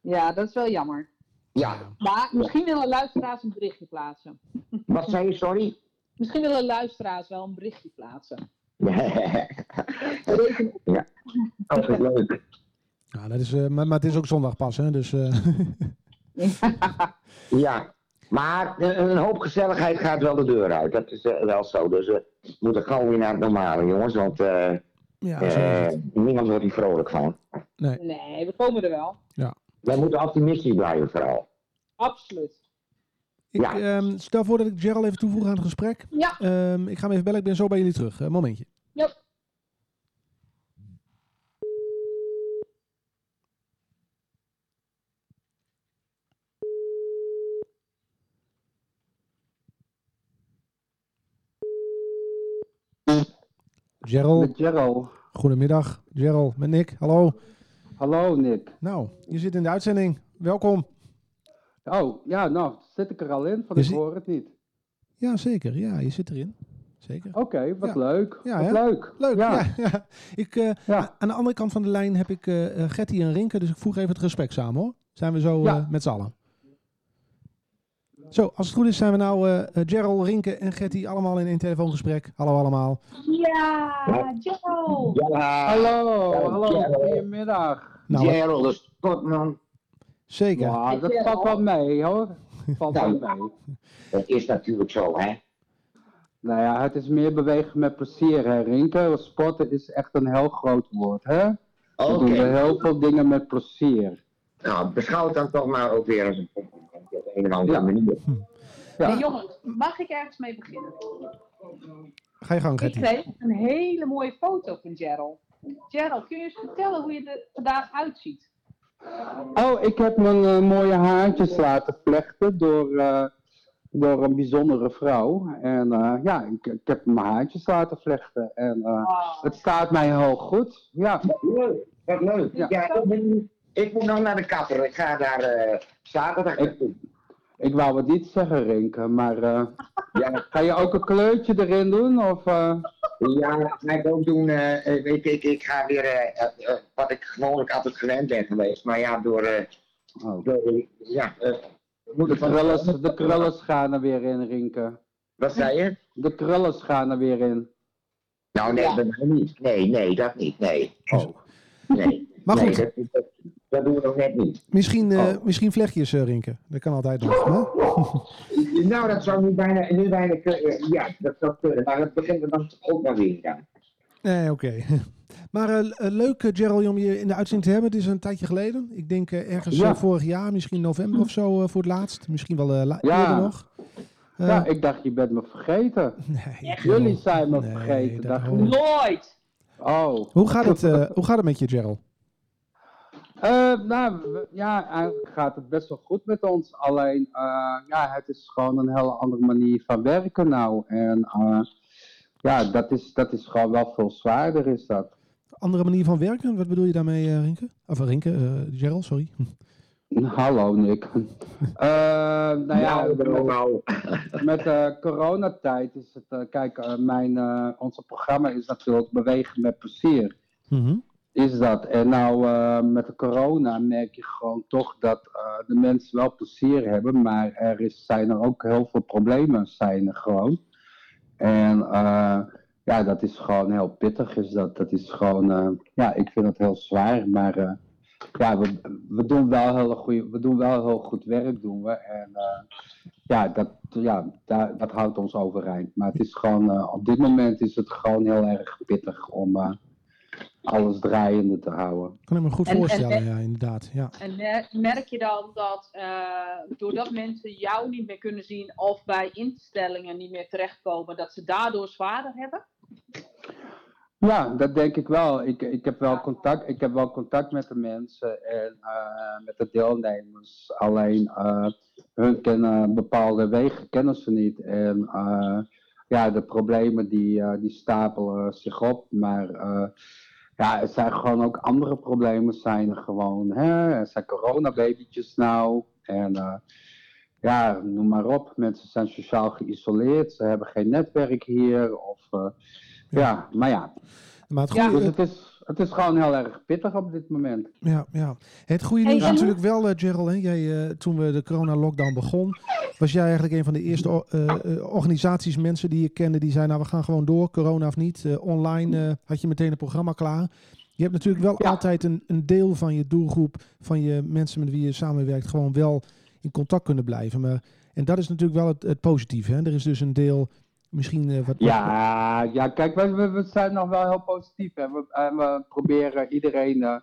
Ja, dat is wel jammer. Ja, Maar misschien willen luisteraars een berichtje plaatsen. wat zei je, sorry? Misschien willen luisteraars wel een berichtje plaatsen. ja, altijd leuk. Ja, dat is, eh, maar, maar het is ook zondag pas, hè? Dus eh, Ja, maar eh, een hoop gezelligheid gaat wel de deur uit. Dat is eh, wel zo. Dus eh, we moeten gauw weer naar het normale, jongens. Want eh, ja, eh, niemand wordt hier vrolijk van. Nee. Nee, we komen er wel. Wij moeten optimistisch blijven, vooral. Absoluut. Ik Ja. ehm, stel voor dat ik Gerald even toevoeg aan het gesprek. Ja, Ehm, ik ga hem even bellen. Ik ben zo bij jullie terug. Een momentje. Yep. Gerald, Met Gerald. goedemiddag. Gerald, met Nick. Hallo. Hallo Nick. Nou, je zit in de uitzending. Welkom. Oh, ja, nou, zit ik er al in? Van ik hoor het niet. Ja, zeker. Ja, je zit erin. Zeker. Oké, wat Ja. leuk. Ja, wat leuk. Leuk. Ja. Ja. Ik, eh. Aan de andere kant van de lijn heb ik eh, Getty en Rinke. Dus ik voeg even het gesprek samen hoor. Zijn we zo met z'n allen. Zo, als het goed is zijn we nou eh, eh, Gerald, Rinke en Getty allemaal in één telefoongesprek. Hallo allemaal. Ja, Joe. Ja, Hallo, Ja, hallo, Gerald. goedemiddag. Nou, Gerald, de sportman. zeker. Ja, dat Gerald. valt wel mee hoor. Valt wel Ja. mee. Dat is natuurlijk zo, hè. Nou ja, het is meer bewegen met plezier, hè, Rinke. Sporten is echt een heel groot woord, hè? We Oké. doen heel veel dingen met plezier. Nou, beschouw het dan toch maar ook weer als een compliment. Op een of andere Ja. manier. Ja. Hey, jongens, mag ik ergens mee beginnen? Ga je gang, Ik Gertie. kreeg een hele mooie foto van Gerald. Gerald, kun je eens vertellen hoe je er vandaag uitziet? Oh, ik heb mijn eh, mooie haartjes laten vlechten door, eh, door een bijzondere vrouw. En eh, ja, ik, ik heb mijn haartjes laten vlechten. En eh, het staat mij heel goed. Ja, Leuk, wat leuk. Ja. Ja, ik, ben- ik moet nog naar de kapper. Ik ga daar eh, zaterdag Ik- naartoe. ik wou wat niet zeggen, Rinke, maar eh, Ja, ga je ook een kleurtje erin doen? Of, eh? ja, dat ga ik ook doen. weet je, ik, ik ga weer wat ik gewoonlijk altijd gewend ben geweest. Maar ja, door, eh, Oh. door ja, eh, De, moeten van de krulles gaan er weer in, Rinke. Wat zei je? De krulles gaan er weer in. Nou, nee, Ja. mij niet. Nee, nee, dat niet. Nee. Oh. Nee. Maar Nee, goed. dat, dat, dat doen we nog net niet. Misschien, eh, Oh. misschien vlechtjes, eh, Rinke. Dat kan altijd nog. Hè? Nou, dat zou nu bijna, nu bijna kunnen. Ja, dat zou kunnen. Maar dat begint er dan ook nog weer aan. Nee, oké. Maar eh, eh, leuk, Gerald, om je in de uitzending te hebben. Het is een tijdje geleden. Ik denk eh, ergens Ja. vorig jaar, misschien november of zo voor het laatst. Misschien wel la- Ja. eerder nog. Ja, ik dacht, je bent me vergeten. nee, Jullie zijn me Nee, vergeten, dacht. Nooit! Oh. Hoe gaat het, eh, hoe gaat het met je, Gerald? Eh, nou, we- ja, eigenlijk gaat het best wel goed met ons. Alleen, eh, ja, het is gewoon een hele andere manier van werken nou. En eh, ja, dat is, dat is gewoon wel veel zwaarder is dat. Andere manier van werken? Wat bedoel je daarmee, Rinke? Of Rinke, eh, Gerald, sorry. Hallo, Nick. Eh, nou ja, nou, met, nou. met de coronatijd is het, eh, kijk, mijn, eh, onze programma is natuurlijk bewegen met plezier. Mhm. Is dat. En nou, eh, met de corona merk je gewoon toch dat eh, de mensen wel plezier hebben, maar er is, zijn er ook heel veel problemen zijn er gewoon. En eh, ja, dat is gewoon heel pittig. Is dat. dat is gewoon, ja, ik vind het heel zwaar, maar ja, we, doen wel heel goeie, we doen wel heel goed werk, doen we. En ja, dat, ja daar, dat houdt ons overeind. Maar het is gewoon, op dit moment is het gewoon heel erg pittig om alles draaiende te houden. Kan ik me goed En- en- voorstellen, en- ja, inderdaad. Ja. En mer- merk je dan dat eh, doordat mensen jou niet meer kunnen zien of bij instellingen niet meer terechtkomen, dat ze daardoor zwaarder hebben? Ja, dat denk ik wel. Ik, ik, heb wel contact, ik heb wel contact met de mensen en eh, met de deelnemers. Alleen eh, hun kennen bepaalde wegen kennen ze niet. En eh, ja, de problemen die, eh, die stapelen zich op. Maar eh, ja, er zijn gewoon ook andere problemen. Zijn er gewoon, hè? Er zijn coronababytjes nou. En eh, ja, noem maar op. Mensen zijn sociaal geïsoleerd. Ze hebben geen netwerk hier. Of, eh, ja, maar ja. Maar het Ja. Dus het is, het is gewoon heel erg pittig op dit moment. Ja, ja. Het goede Hey, nieuws is en- natuurlijk wel, eh, Gerald. Hè? Jij, eh, toen we de corona-lockdown begon, was jij eigenlijk een van de eerste eh, organisaties, mensen die je kende, die zeiden, nou we gaan gewoon door, corona of niet. Eh, online eh, had je meteen een programma klaar. Je hebt natuurlijk wel Ja. altijd een, een deel van je doelgroep, van je mensen met wie je samenwerkt, gewoon wel in contact kunnen blijven. Maar, en dat is natuurlijk wel het, het positieve. Hè? Er is dus een deel, misschien eh, wat... Ja, ja kijk, we, we, we zijn nog wel heel positief. Hè. We, en we proberen iedereen eh,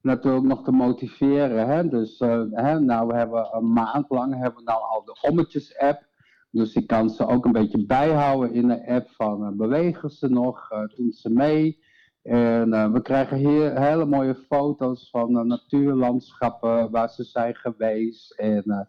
natuurlijk nog te motiveren. Hè. Dus eh, hè, nou, we hebben een maand lang hebben we nou al de Ommetjes-app. Dus die kan ze ook een beetje bijhouden in de app van bewegen ze nog, doen ze mee. En we krijgen hier hele mooie foto's van natuurlandschappen waar ze zijn geweest. En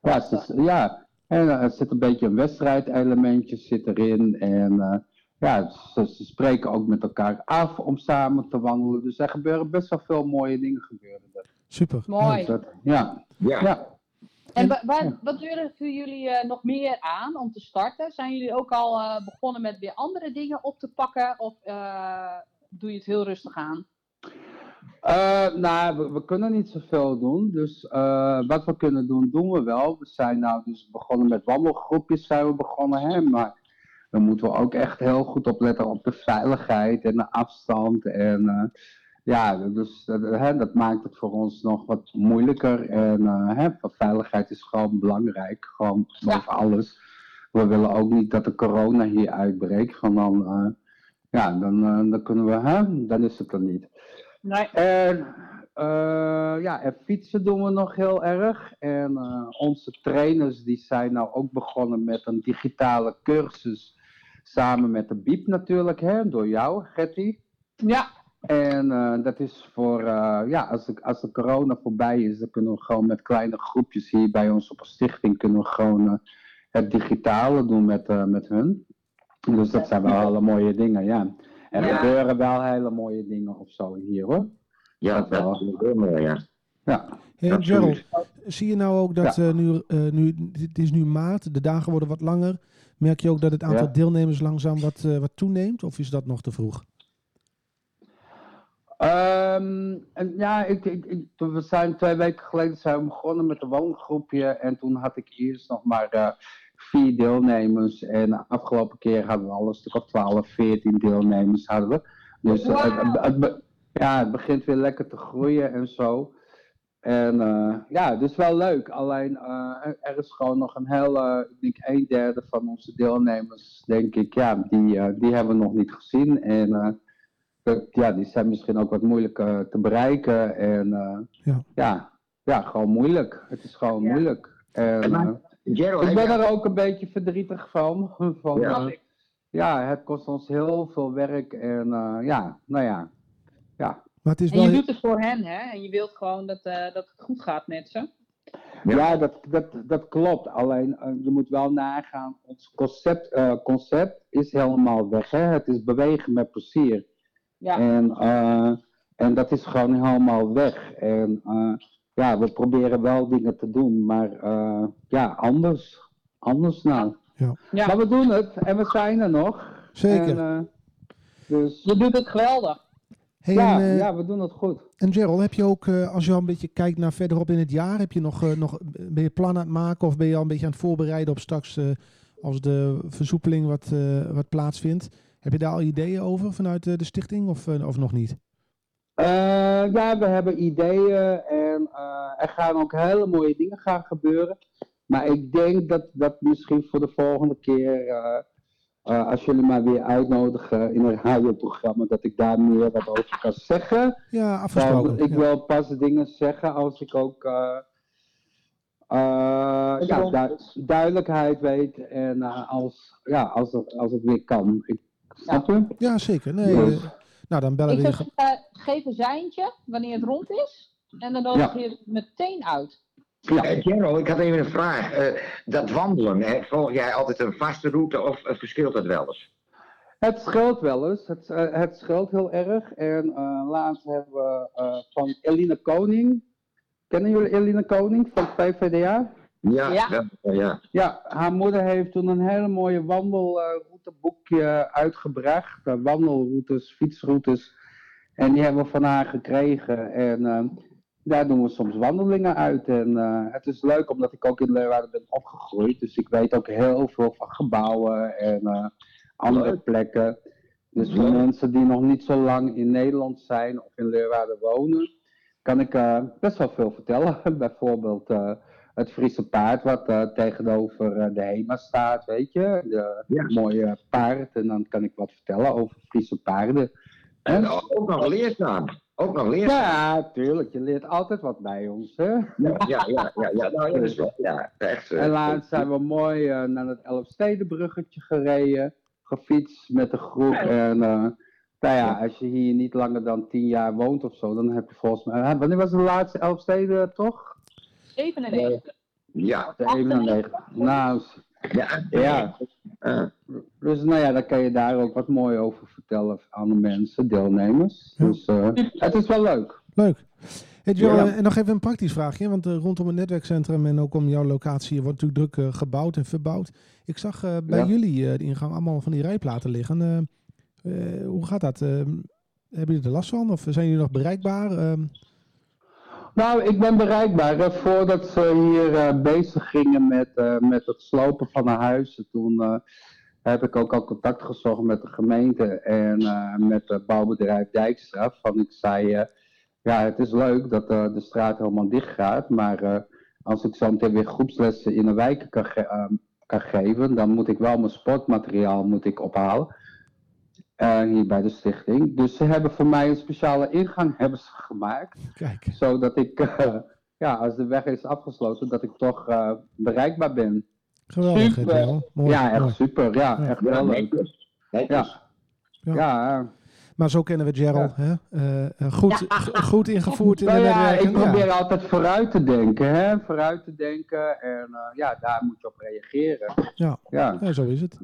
ja, ze, ja, en eh, er zit een beetje een wedstrijdelementje zit erin. En eh, ja, ze, ze spreken ook met elkaar af om samen te wandelen. Dus er gebeuren best wel veel mooie dingen gebeuren er. Super. Mooi. Dus dat- ja, Ja. ja. En wa- wa- wat durven jullie eh, nog meer aan om te starten? Zijn jullie ook al eh, begonnen met weer andere dingen op te pakken? Of eh, doe je het heel rustig aan? Eh, nou, we, we kunnen niet zoveel doen. Dus eh, wat we kunnen doen, doen we wel. We zijn nou dus begonnen met wandelgroepjes, zijn we begonnen. Hè? Maar dan moeten we ook echt heel goed opletten op de veiligheid en de afstand. En eh, ja, dus dat, hè, dat maakt het voor ons nog wat moeilijker. En hè, veiligheid is gewoon belangrijk, gewoon boven alles. We willen ook niet dat de corona hier uitbreekt. Van dan, ja, dan, dan kunnen we, hè, dan is het er niet. Nee. En eh, ja, en fietsen doen we nog heel erg. En eh, onze trainers die zijn nou ook begonnen met een digitale cursus. Samen met de Biep natuurlijk, hè, door jou, Getty. Ja, En eh, dat is voor, ja, als de, als de corona voorbij is, dan kunnen we gewoon met kleine groepjes hier bij ons op een stichting, kunnen we gewoon het digitale doen met, met hun. Dus dat zijn wel hele mooie dingen, ja. En er Ja. gebeuren wel hele mooie dingen of zo hier hoor. Ja, Dat wel. dat is heel mooi, ja. Ja. Hey. Gerald, zie je nou ook dat eh, nu, eh, nu, het is nu maart, de dagen worden wat langer. Merk je ook dat het aantal Ja. deelnemers langzaam wat, eh, wat toeneemt? Of is dat nog te vroeg? Ehm, en ja, ik, ik, we zijn twee weken geleden zijn we begonnen met een woongroepje. En toen had ik eerst nog maar eh, vier deelnemers. En de afgelopen keer hadden we al een stuk of 12, 14 deelnemers hadden we. Dus het, het, ja, het begint weer lekker te groeien en zo. En eh, ja, dus wel leuk. Alleen eh, er- is gewoon nog een hele, ik denk een derde van onze deelnemers, denk ik, ja, die, eh, die hebben we nog niet gezien. En eh, dat- ja, die zijn misschien ook wat moeilijk eh, te bereiken. En eh, Ja. ja. Ja, gewoon moeilijk. Het is gewoon Ja. moeilijk. En, En maar- eh, Gerald, ik ben er ook een beetje verdrietig van. van Ja. het kost ons heel veel werk. En eh, ja, nou ja. Ja, Maar het is En wel... je doet het voor hen, hè? En je wilt gewoon dat, eh, dat het goed gaat met ze. Ja. ja. dat, dat, dat klopt. Alleen eh, je moet wel nagaan. Ons concept, eh, concept is helemaal weg. Hè? Het is bewegen met plezier. Ja, En, eh, en dat is gewoon helemaal weg. En eh, ja, we proberen wel dingen te doen, maar eh, ja, anders. Anders nou. ja. Maar we doen het en we zijn er nog. Zeker. En, eh, dus je doet het geweldig. Hey, ja, en, eh, ja, we doen het goed. en Gerald, heb je ook, eh, als je al een beetje kijkt naar verderop in het jaar, heb je nog, eh, nog, ben je plan aan het maken of ben je al een beetje aan het voorbereiden op straks eh, als de versoepeling wat, eh, wat plaatsvindt? Heb je daar al ideeën over vanuit eh, de stichting of, of nog niet? Eh, ja, we hebben ideeën en er gaan ook hele mooie dingen gaan gebeuren. Maar ik denk dat dat misschien voor de volgende keer, eh, eh, als jullie mij weer uitnodigen in een radioprogramma, dat ik daar meer wat over kan zeggen. Ja, afgesproken. Ik Ja. wil pas dingen zeggen als ik ook eh, eh, ja, du- duidelijkheid weet en eh, als, ja, als, het, als het weer kan. Ik, snap je? Ja, zeker. Nee, Dus- eh, nou, dan bellen Ik we eh, geef een seintje wanneer het rond is. En dan nodig je het meteen uit. Ja, Gerald, ik had even een vraag. Eh, dat wandelen, hè, volg jij altijd een vaste route of eh, verschilt dat wel eens? Het scheelt wel eens. Het, eh, het scheelt heel erg. En eh, laatst hebben we eh, van Eline Koning. Kennen jullie Eline Koning van het PVDA? Ja, Ja. ja. Ja, haar moeder heeft toen een hele mooie wandelrouteboekje uitgebracht. Eh, wandelroutes, fietsroutes. En die hebben we van haar gekregen. En eh, daar doen we soms wandelingen uit. En eh, het is leuk omdat ik ook in Leeuwarden ben opgegroeid. Dus ik weet ook heel veel van gebouwen en eh, andere Leuk. plekken. Dus voor Leuk. mensen die nog niet zo lang in Nederland zijn of in Leeuwarden wonen, kan ik eh, best wel veel vertellen. Bijvoorbeeld het Friese paard wat tegenover de HEMA staat, weet je. De mooie paard. En dan kan ik wat vertellen over Friese paarden. En ook nog leerzaam. Ook nog leerzaam. Ja, tuurlijk. Je leert altijd wat bij ons, hè. Ja, ja, ja. ja, ja. Nou, ja, dat is wel, ja, echt. eh, En laatst zijn we mooi eh, naar het Elfstedenbruggetje gereden, gefietst met de groep. En eh, nou ja, als je hier niet langer dan tien jaar woont of zo, dan heb je volgens mij... Wanneer was de laatste Elfsteden toch? 97. Ja, De 91. Nou, ja. ja. Eh, Dus nou ja, dan kan je daar ook wat mooi over vertellen aan de mensen, deelnemers. Ja. Dus eh, het is wel leuk. Leuk. Hey Joe, Ja. eh, en nog even een praktisch vraagje, want eh, rondom het netwerkcentrum en ook om jouw locatie wordt natuurlijk druk gebouwd en verbouwd. Ik zag eh, bij Ja. jullie eh, de ingang allemaal van die rijplaten liggen. Eh, eh, hoe gaat dat? Eh, hebben jullie er last van of zijn jullie nog bereikbaar? Nou, ik ben bereikbaar. Voordat ze hier eh, bezig gingen met, eh, met het slopen van de huizen, toen eh, heb ik ook al contact gezocht met de gemeente en met het bouwbedrijf Dijkstra. Van ik zei, ja, het is leuk dat de straat helemaal dicht gaat, maar als ik zo meteen weer groepslessen in de wijken kan, kan geven, dan moet ik wel mijn sportmateriaal moet ik ophalen. Eh, hier bij de stichting. Dus ze hebben voor mij een speciale ingang hebben ze gemaakt. Kijk. Zodat ik, eh, ja, als de weg is afgesloten, dat ik toch eh, bereikbaar ben. Geweldig, Super. Mooi, ja, echt mooi. super. Ja, Ja. echt wel leuk. Ja, Ja. ja. Maar zo kennen we Gerald. Hè? Eh, eh, goed, goed ingevoerd in Nou de ja, netwerken. ik probeer altijd vooruit te denken, hè? Vooruit te denken en eh, ja, daar moet je op reageren. Ja. Ja. Zo is het.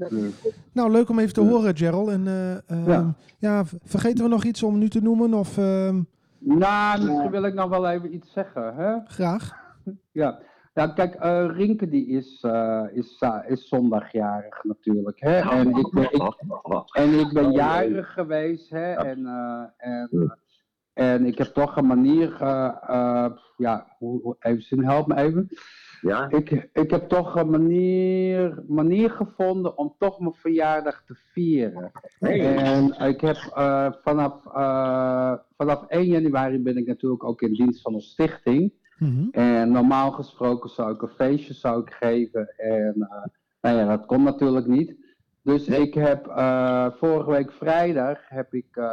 Nou, leuk om even te horen, Gerald. En eh, ehm, ja. Vergeten we nog iets om nu te noemen? Of ehm, nou, misschien wil ik nog wel even iets zeggen, hè? graag? Ja, ja kijk, eh Rinke die is, eh, is, za- is zondagjarig natuurlijk, hè? En ik ben, ik, en ik ben jarig geweest, hè? En, en, en ik heb toch een manier, ja, hoe, even zin, help me even. Ja? Ik, ik heb toch een manier, manier gevonden om toch mijn verjaardag te vieren. En ik heb vanaf, vanaf 1 januari ben ik natuurlijk ook in dienst van een stichting. Mhm. En normaal gesproken zou ik een feestje zou ik geven. En eh, nou ja, dat kon natuurlijk niet. Dus ik heb eh, vorige week vrijdag heb ik eh,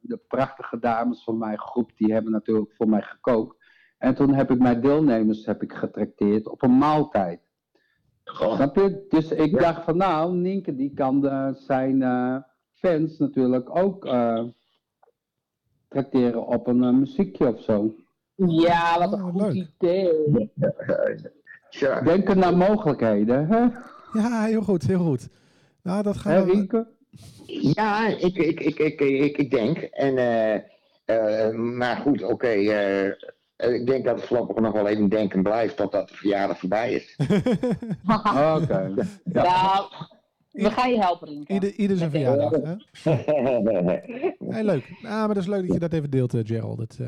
de prachtige dames van mijn groep, die hebben natuurlijk voor mij gekookt. En toen heb ik mijn deelnemers heb ik getrakteerd op een maaltijd. Goh. Snap je? Dus ik dacht van nou, Nienke die kan zijn fans natuurlijk ook trakteren op een muziekje of zo. Ja, wat een Oh, goed leuk. idee. Tja. Denken naar mogelijkheden, hè? Ja, heel goed, heel goed. Nou, dat Hè, gaan we... Ja, ik, ik, ik, ik, ik, ik denk. En, eh, eh, maar goed, oké. eh, ik denk dat het voorlopig nog wel even denken blijft totdat de verjaardag voorbij is. Oké. Nou, we gaan je helpen, Rinke. Ieder, ieder zijn verjaardag. Hè? Heel leuk. Ja, maar dat is leuk dat je dat even deelt, Gerald. Het,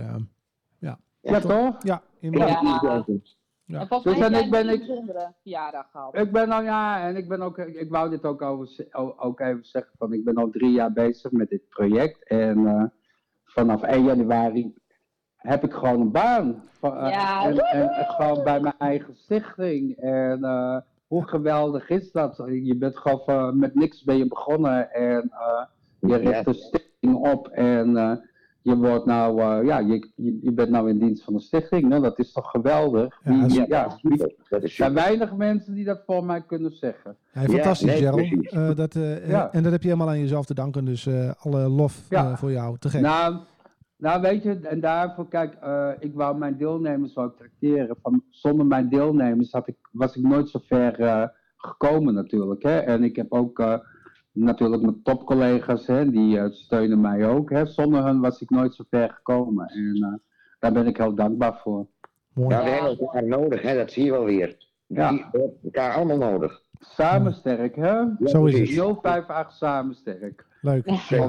Ja, toch? ja, inderdaad. Ja. Ja. En volgens Dus en ik ben- een ik- bijzondere verjaardag gehad. Ik ben al, ja, en ik ben ook, ik wou dit ook, over, ook even zeggen, van ik ben al drie jaar bezig met dit project. En eh, vanaf 1 januari heb ik gewoon een baan. Van, eh, Ja. en, en, en gewoon bij mijn eigen stichting. En eh, hoe geweldig is dat? Je bent gewoon van- met niks ben je begonnen en eh, je richt een stichting op en eh, je wordt nou, eh, ja, je, je, je bent nou in dienst van een stichting. Nou, dat is toch geweldig? Ja, Die- dat is- ja, dat is super. Dat is er zijn weinig mensen die dat voor mij kunnen zeggen. Ja, Ja, fantastisch, nee, Gerald. Eh, dat, eh, Ja. En dat heb je helemaal aan jezelf te danken. Dus eh, alle lof Ja. eh, voor jou. Te gek. Nou, nou, weet je, en daarvoor, kijk, eh, ik wou mijn deelnemers wou ik tracteren. Van, zonder mijn deelnemers had ik, was ik nooit zo ver eh, gekomen natuurlijk. Hè? En ik heb ook natuurlijk mijn topcollega's, hè, die eh, steunen mij ook. Hè? Zonder hen was ik nooit zo ver gekomen. En eh, daar ben ik heel dankbaar voor. Mooi. Ja, we hebben elkaar nodig, hè? dat zie je wel weer. Ja. Die hebben elkaar allemaal nodig. Samen sterk, hè? Ja, Zo is precies. 058 samen sterk. Leuk.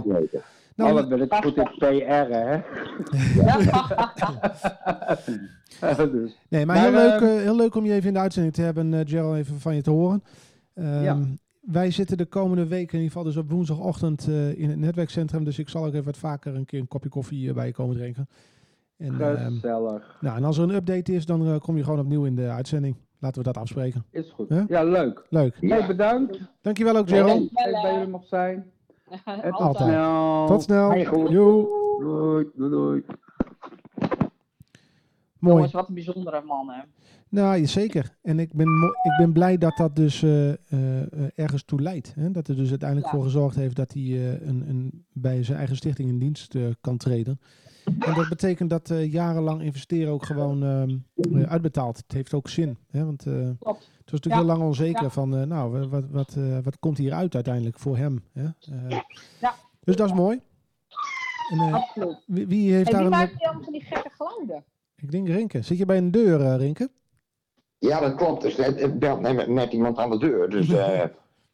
Weten. Nou, wat ben ik goed in PR, hè? dus, Nee, maar, Maar, heel, leuk, ehm, eh, heel leuk om je even in de uitzending te hebben, eh, Gerald, even van je te horen. Ehm, Ja. Wij zitten de komende week in ieder geval dus op woensdagochtend eh, in het netwerkcentrum. Dus ik zal ook even wat vaker een keer een kopje koffie eh, bij je komen drinken. En, ehm, gezellig. nou, en als er een update is, dan eh, kom je gewoon opnieuw in de uitzending. Laten we dat afspreken. Is goed. Ja, leuk. Leuk. Ja. Hey, bedankt. Dankjewel ook, Gerald. Dat ik bij jullie mocht zijn. En tot Altijd. snel. Tot snel. Hey, goed. Joe. Doei, doei, doei. Mooi. Jongens, wat een bijzondere man, hè. Nou, zeker. En ik ben, ik ben blij dat dat dus eh, eh, ergens toe leidt. Hè? Dat er dus uiteindelijk Ja. voor gezorgd heeft dat hij eh, een, een, bij zijn eigen stichting in dienst kan treden. En dat betekent dat jarenlang investeren ook gewoon ehm, eh, uitbetaalt. Het heeft ook zin. Hè? Want het was natuurlijk Ja. heel lang onzeker Ja. van, nou, wa- wat, wat, wat komt hier uit uiteindelijk voor hem? Hè? Ja. Dus dat is mooi. En, Absoluut. wie, wie heeft En daar wie een... maakt die allemaal van die gekke geluiden? Ik denk Rinke. Zit je bij een deur, eh, Rinke? Ja, dat klopt. Dus het, het belt net, net iemand aan de deur. Dus, eh,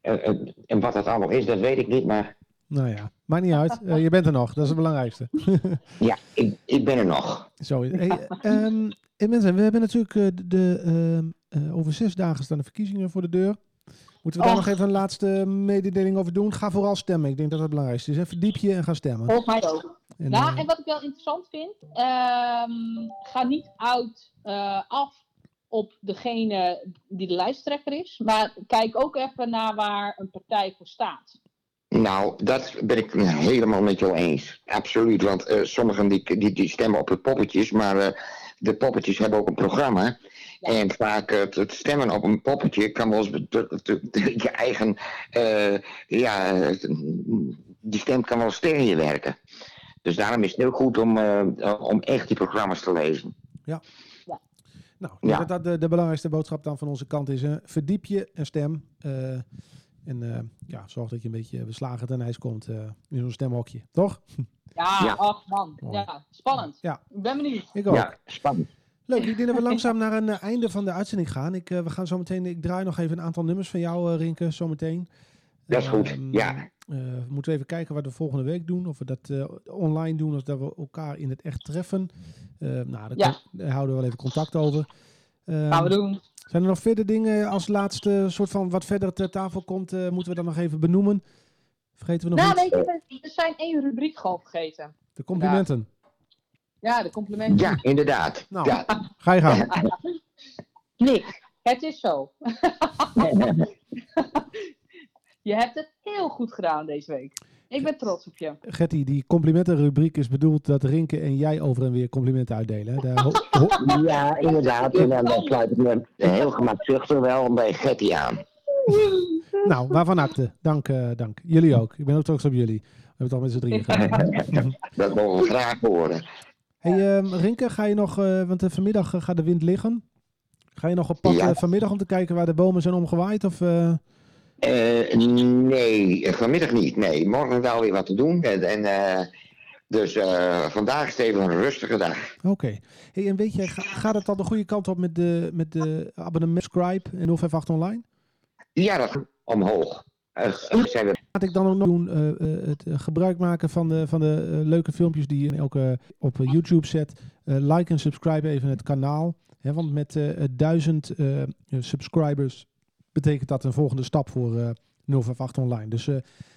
en, en- en wat dat allemaal is, dat weet ik niet. Maar Nou ja, maakt niet uit. Eh, je bent er nog. Dat is het belangrijkste. ja, ik, ik ben er nog. Zo, hey, ehm, hey mensen, we hebben natuurlijk eh, de, ehm, eh, over zes dagen staan de verkiezingen voor de deur. Moeten we daar nog even een laatste mededeling over doen? Ga vooral stemmen. Ik denk dat dat het belangrijkste is. Even diep je en ga stemmen. Volgens mij ook. En, Nou, eh, en wat ik wel interessant vind, ehm, ga niet uit eh, af op degene die de lijsttrekker is, maar kijk ook even naar waar een partij voor staat. Nou, dat ben ik helemaal met jou eens. Absoluut, want eh, sommigen die, die, die stemmen op de poppetjes, maar eh, de poppetjes hebben ook een programma. En vaak het, het stemmen op een poppetje kan wel eens je eigen, eh, ja, die stem kan wel eens tegen je werken. Dus daarom is het heel goed om, eh, om echt die programma's te lezen. Nou, ik denk Ja. dat dat de, de belangrijkste boodschap dan van onze kant is. hè. verdiep je en stem. eh, en eh, ja, zorg dat je een beetje beslagen ten ijs komt eh, in zo'n stemhokje. Toch? Ja, Ja. ach man. Ja, spannend. Ja. Ik ben benieuwd. Ik ook. Ja, spannend. Leuk, ik denk dat we langzaam naar een eh, einde van de uitzending gaan. Ik, eh, we gaan zo meteen, ik draai nog even een aantal nummers van jou, eh, Rinke, zometeen. Dat is goed, Ehm, ja. eh, we moeten even kijken wat we volgende week doen. Of we dat eh, online doen, of dat we elkaar in het echt treffen. Eh, nou, daar, Ja. daar houden we wel even contact over. Ehm, Gaan we doen. Zijn er nog verder dingen als laatste soort van wat verder ter tafel komt, eh, moeten we dan nog even benoemen? Vergeten we nog Nou, iets? weet je, er zijn één rubriek gewoon vergeten. De complimenten. Ja, de complimenten. Ja, inderdaad. Nou. Ja. Ga je gang. Nick, het is zo. je hebt het heel goed gedaan deze week. Ik ben trots op je. Getty, die complimentenrubriek is bedoeld dat Rinke en jij over en weer complimenten uitdelen. Daar Ja, inderdaad. En dan sluit ik me heel gemakzuchtig wel bij Getty aan. nou, waarvan akte. Dank, eh, dank. Jullie ook. Ik ben ook trots op jullie. We hebben het al met z'n drieën gedaan. Dat mogen we graag horen. Hey, ehm, Rinke, ga je nog, eh, want eh, vanmiddag eh, gaat de wind liggen. Ga je nog op pad Ja. vanmiddag om te kijken waar de bomen zijn omgewaaid? Of, nee, vanmiddag niet. Nee, morgen wel weer wat te doen. En, dus vandaag is het even een rustige dag. Oké. Hey, en weet je, ga- gaat het al de goede kant op met de, met de abonnement Scribe en 058 Online? Ja, dat gaat omhoog. Eh, Laat ik dan ook nog doen eh, eh, het gebruik maken van de, van de leuke filmpjes die je eh, op YouTube zet. Eh, like en subscribe even het kanaal. Hè, want met duizend subscribers betekent dat een volgende stap voor eh 058 Online. Dus eh,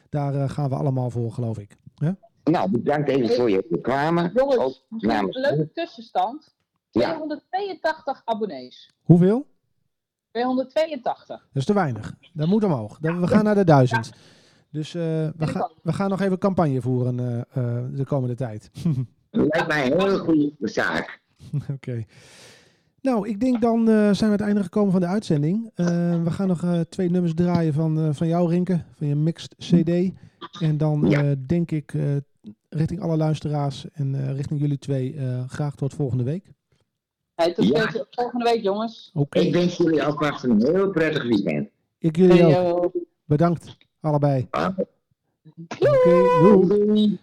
daar gaan we allemaal voor, geloof ik. Nou, bedankt even voor je kwamen. Jongens, Ook namens- een leuke tussenstand. Ja, 282 abonnees. Hoeveel? 282. Dat is te weinig. Dat moet omhoog. We gaan naar de duizend. Dus eh, we, ook. we gaan nog even campagne voeren eh, eh, de komende tijd. lijkt mij een hele goede zaak. Oké. Nou, ik denk dan eh, zijn we aan het einde gekomen van de uitzending. Eh, we gaan nog eh, twee nummers draaien van, eh, van jou, Rinke, van je mixed CD. En dan Ja. eh, denk ik eh, richting alle luisteraars en eh, richting jullie twee eh, graag tot volgende week. Hey, tot Ja. volgende week, jongens. Oké, Ik wens jullie alvast een heel prettig weekend. ik jullie Hey, ook. yo. Bedankt, allebei. Ah, Oké.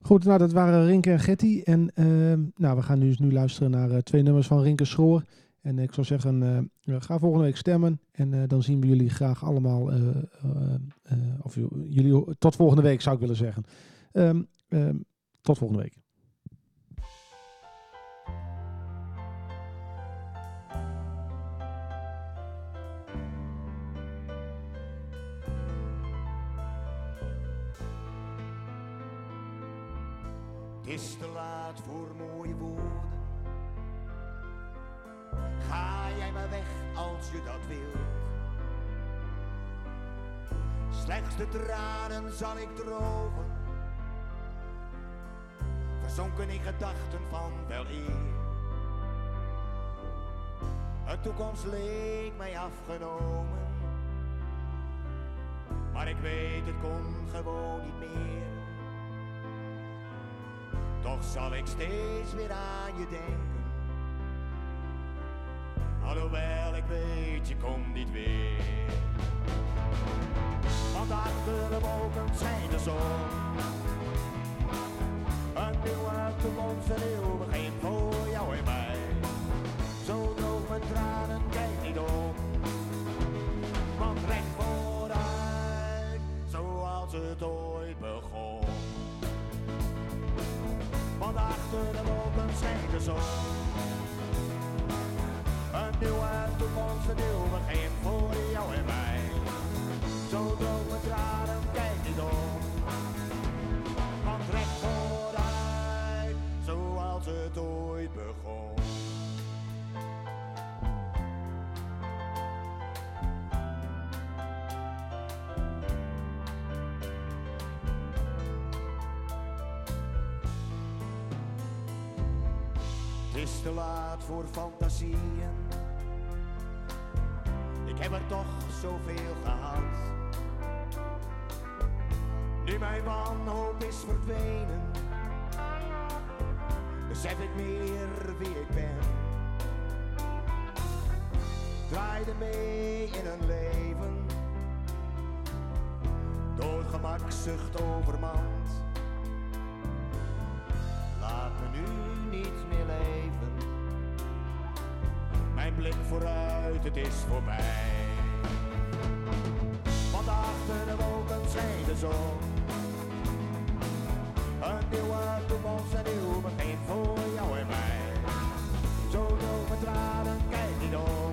Goed, nou dat waren Rinke en Getty. En ehm, nou, we gaan dus nu luisteren naar eh, twee nummers van Rinke Schroor. En ik zou zeggen, eh, eh, ga volgende week stemmen. En eh, dan zien we jullie graag allemaal, eh, eh, eh, of jullie tot volgende week zou ik willen zeggen. Ehm, ehm, tot volgende week. Het is te laat voor mooie woorden. Ga jij maar weg als je dat wilt. Slechts de tranen zal ik drogen. Verzonken in gedachten van wel eer. Een toekomst leek mij afgenomen. Maar ik weet, het kon gewoon niet meer. Toch zal ik steeds weer aan je denken. Alhoewel ik weet, je komt niet weer. Want achter de wolken schijnt de zon. Een nieuwe toekomst, een nieuw de zon. Een nieuwe toekomst, een nieuw begin voor jou en mij. Zo mijn tranen, kijk niet om. Want recht vooruit, zoals het ooit begon. Te laat voor fantasieën. Ik heb er toch zoveel gehad. Nu mijn wanhoop is verdwenen, besef ik meer wie ik ben. Draaide mee in een leven, door gemakzucht overmand. Mijn blik vooruit, het is voorbij. Want achter de wolken schijnt de zon. Een nieuwe toekomst, en nieuw begin voor jou en mij. Zo door mijn tranen, kijk niet door.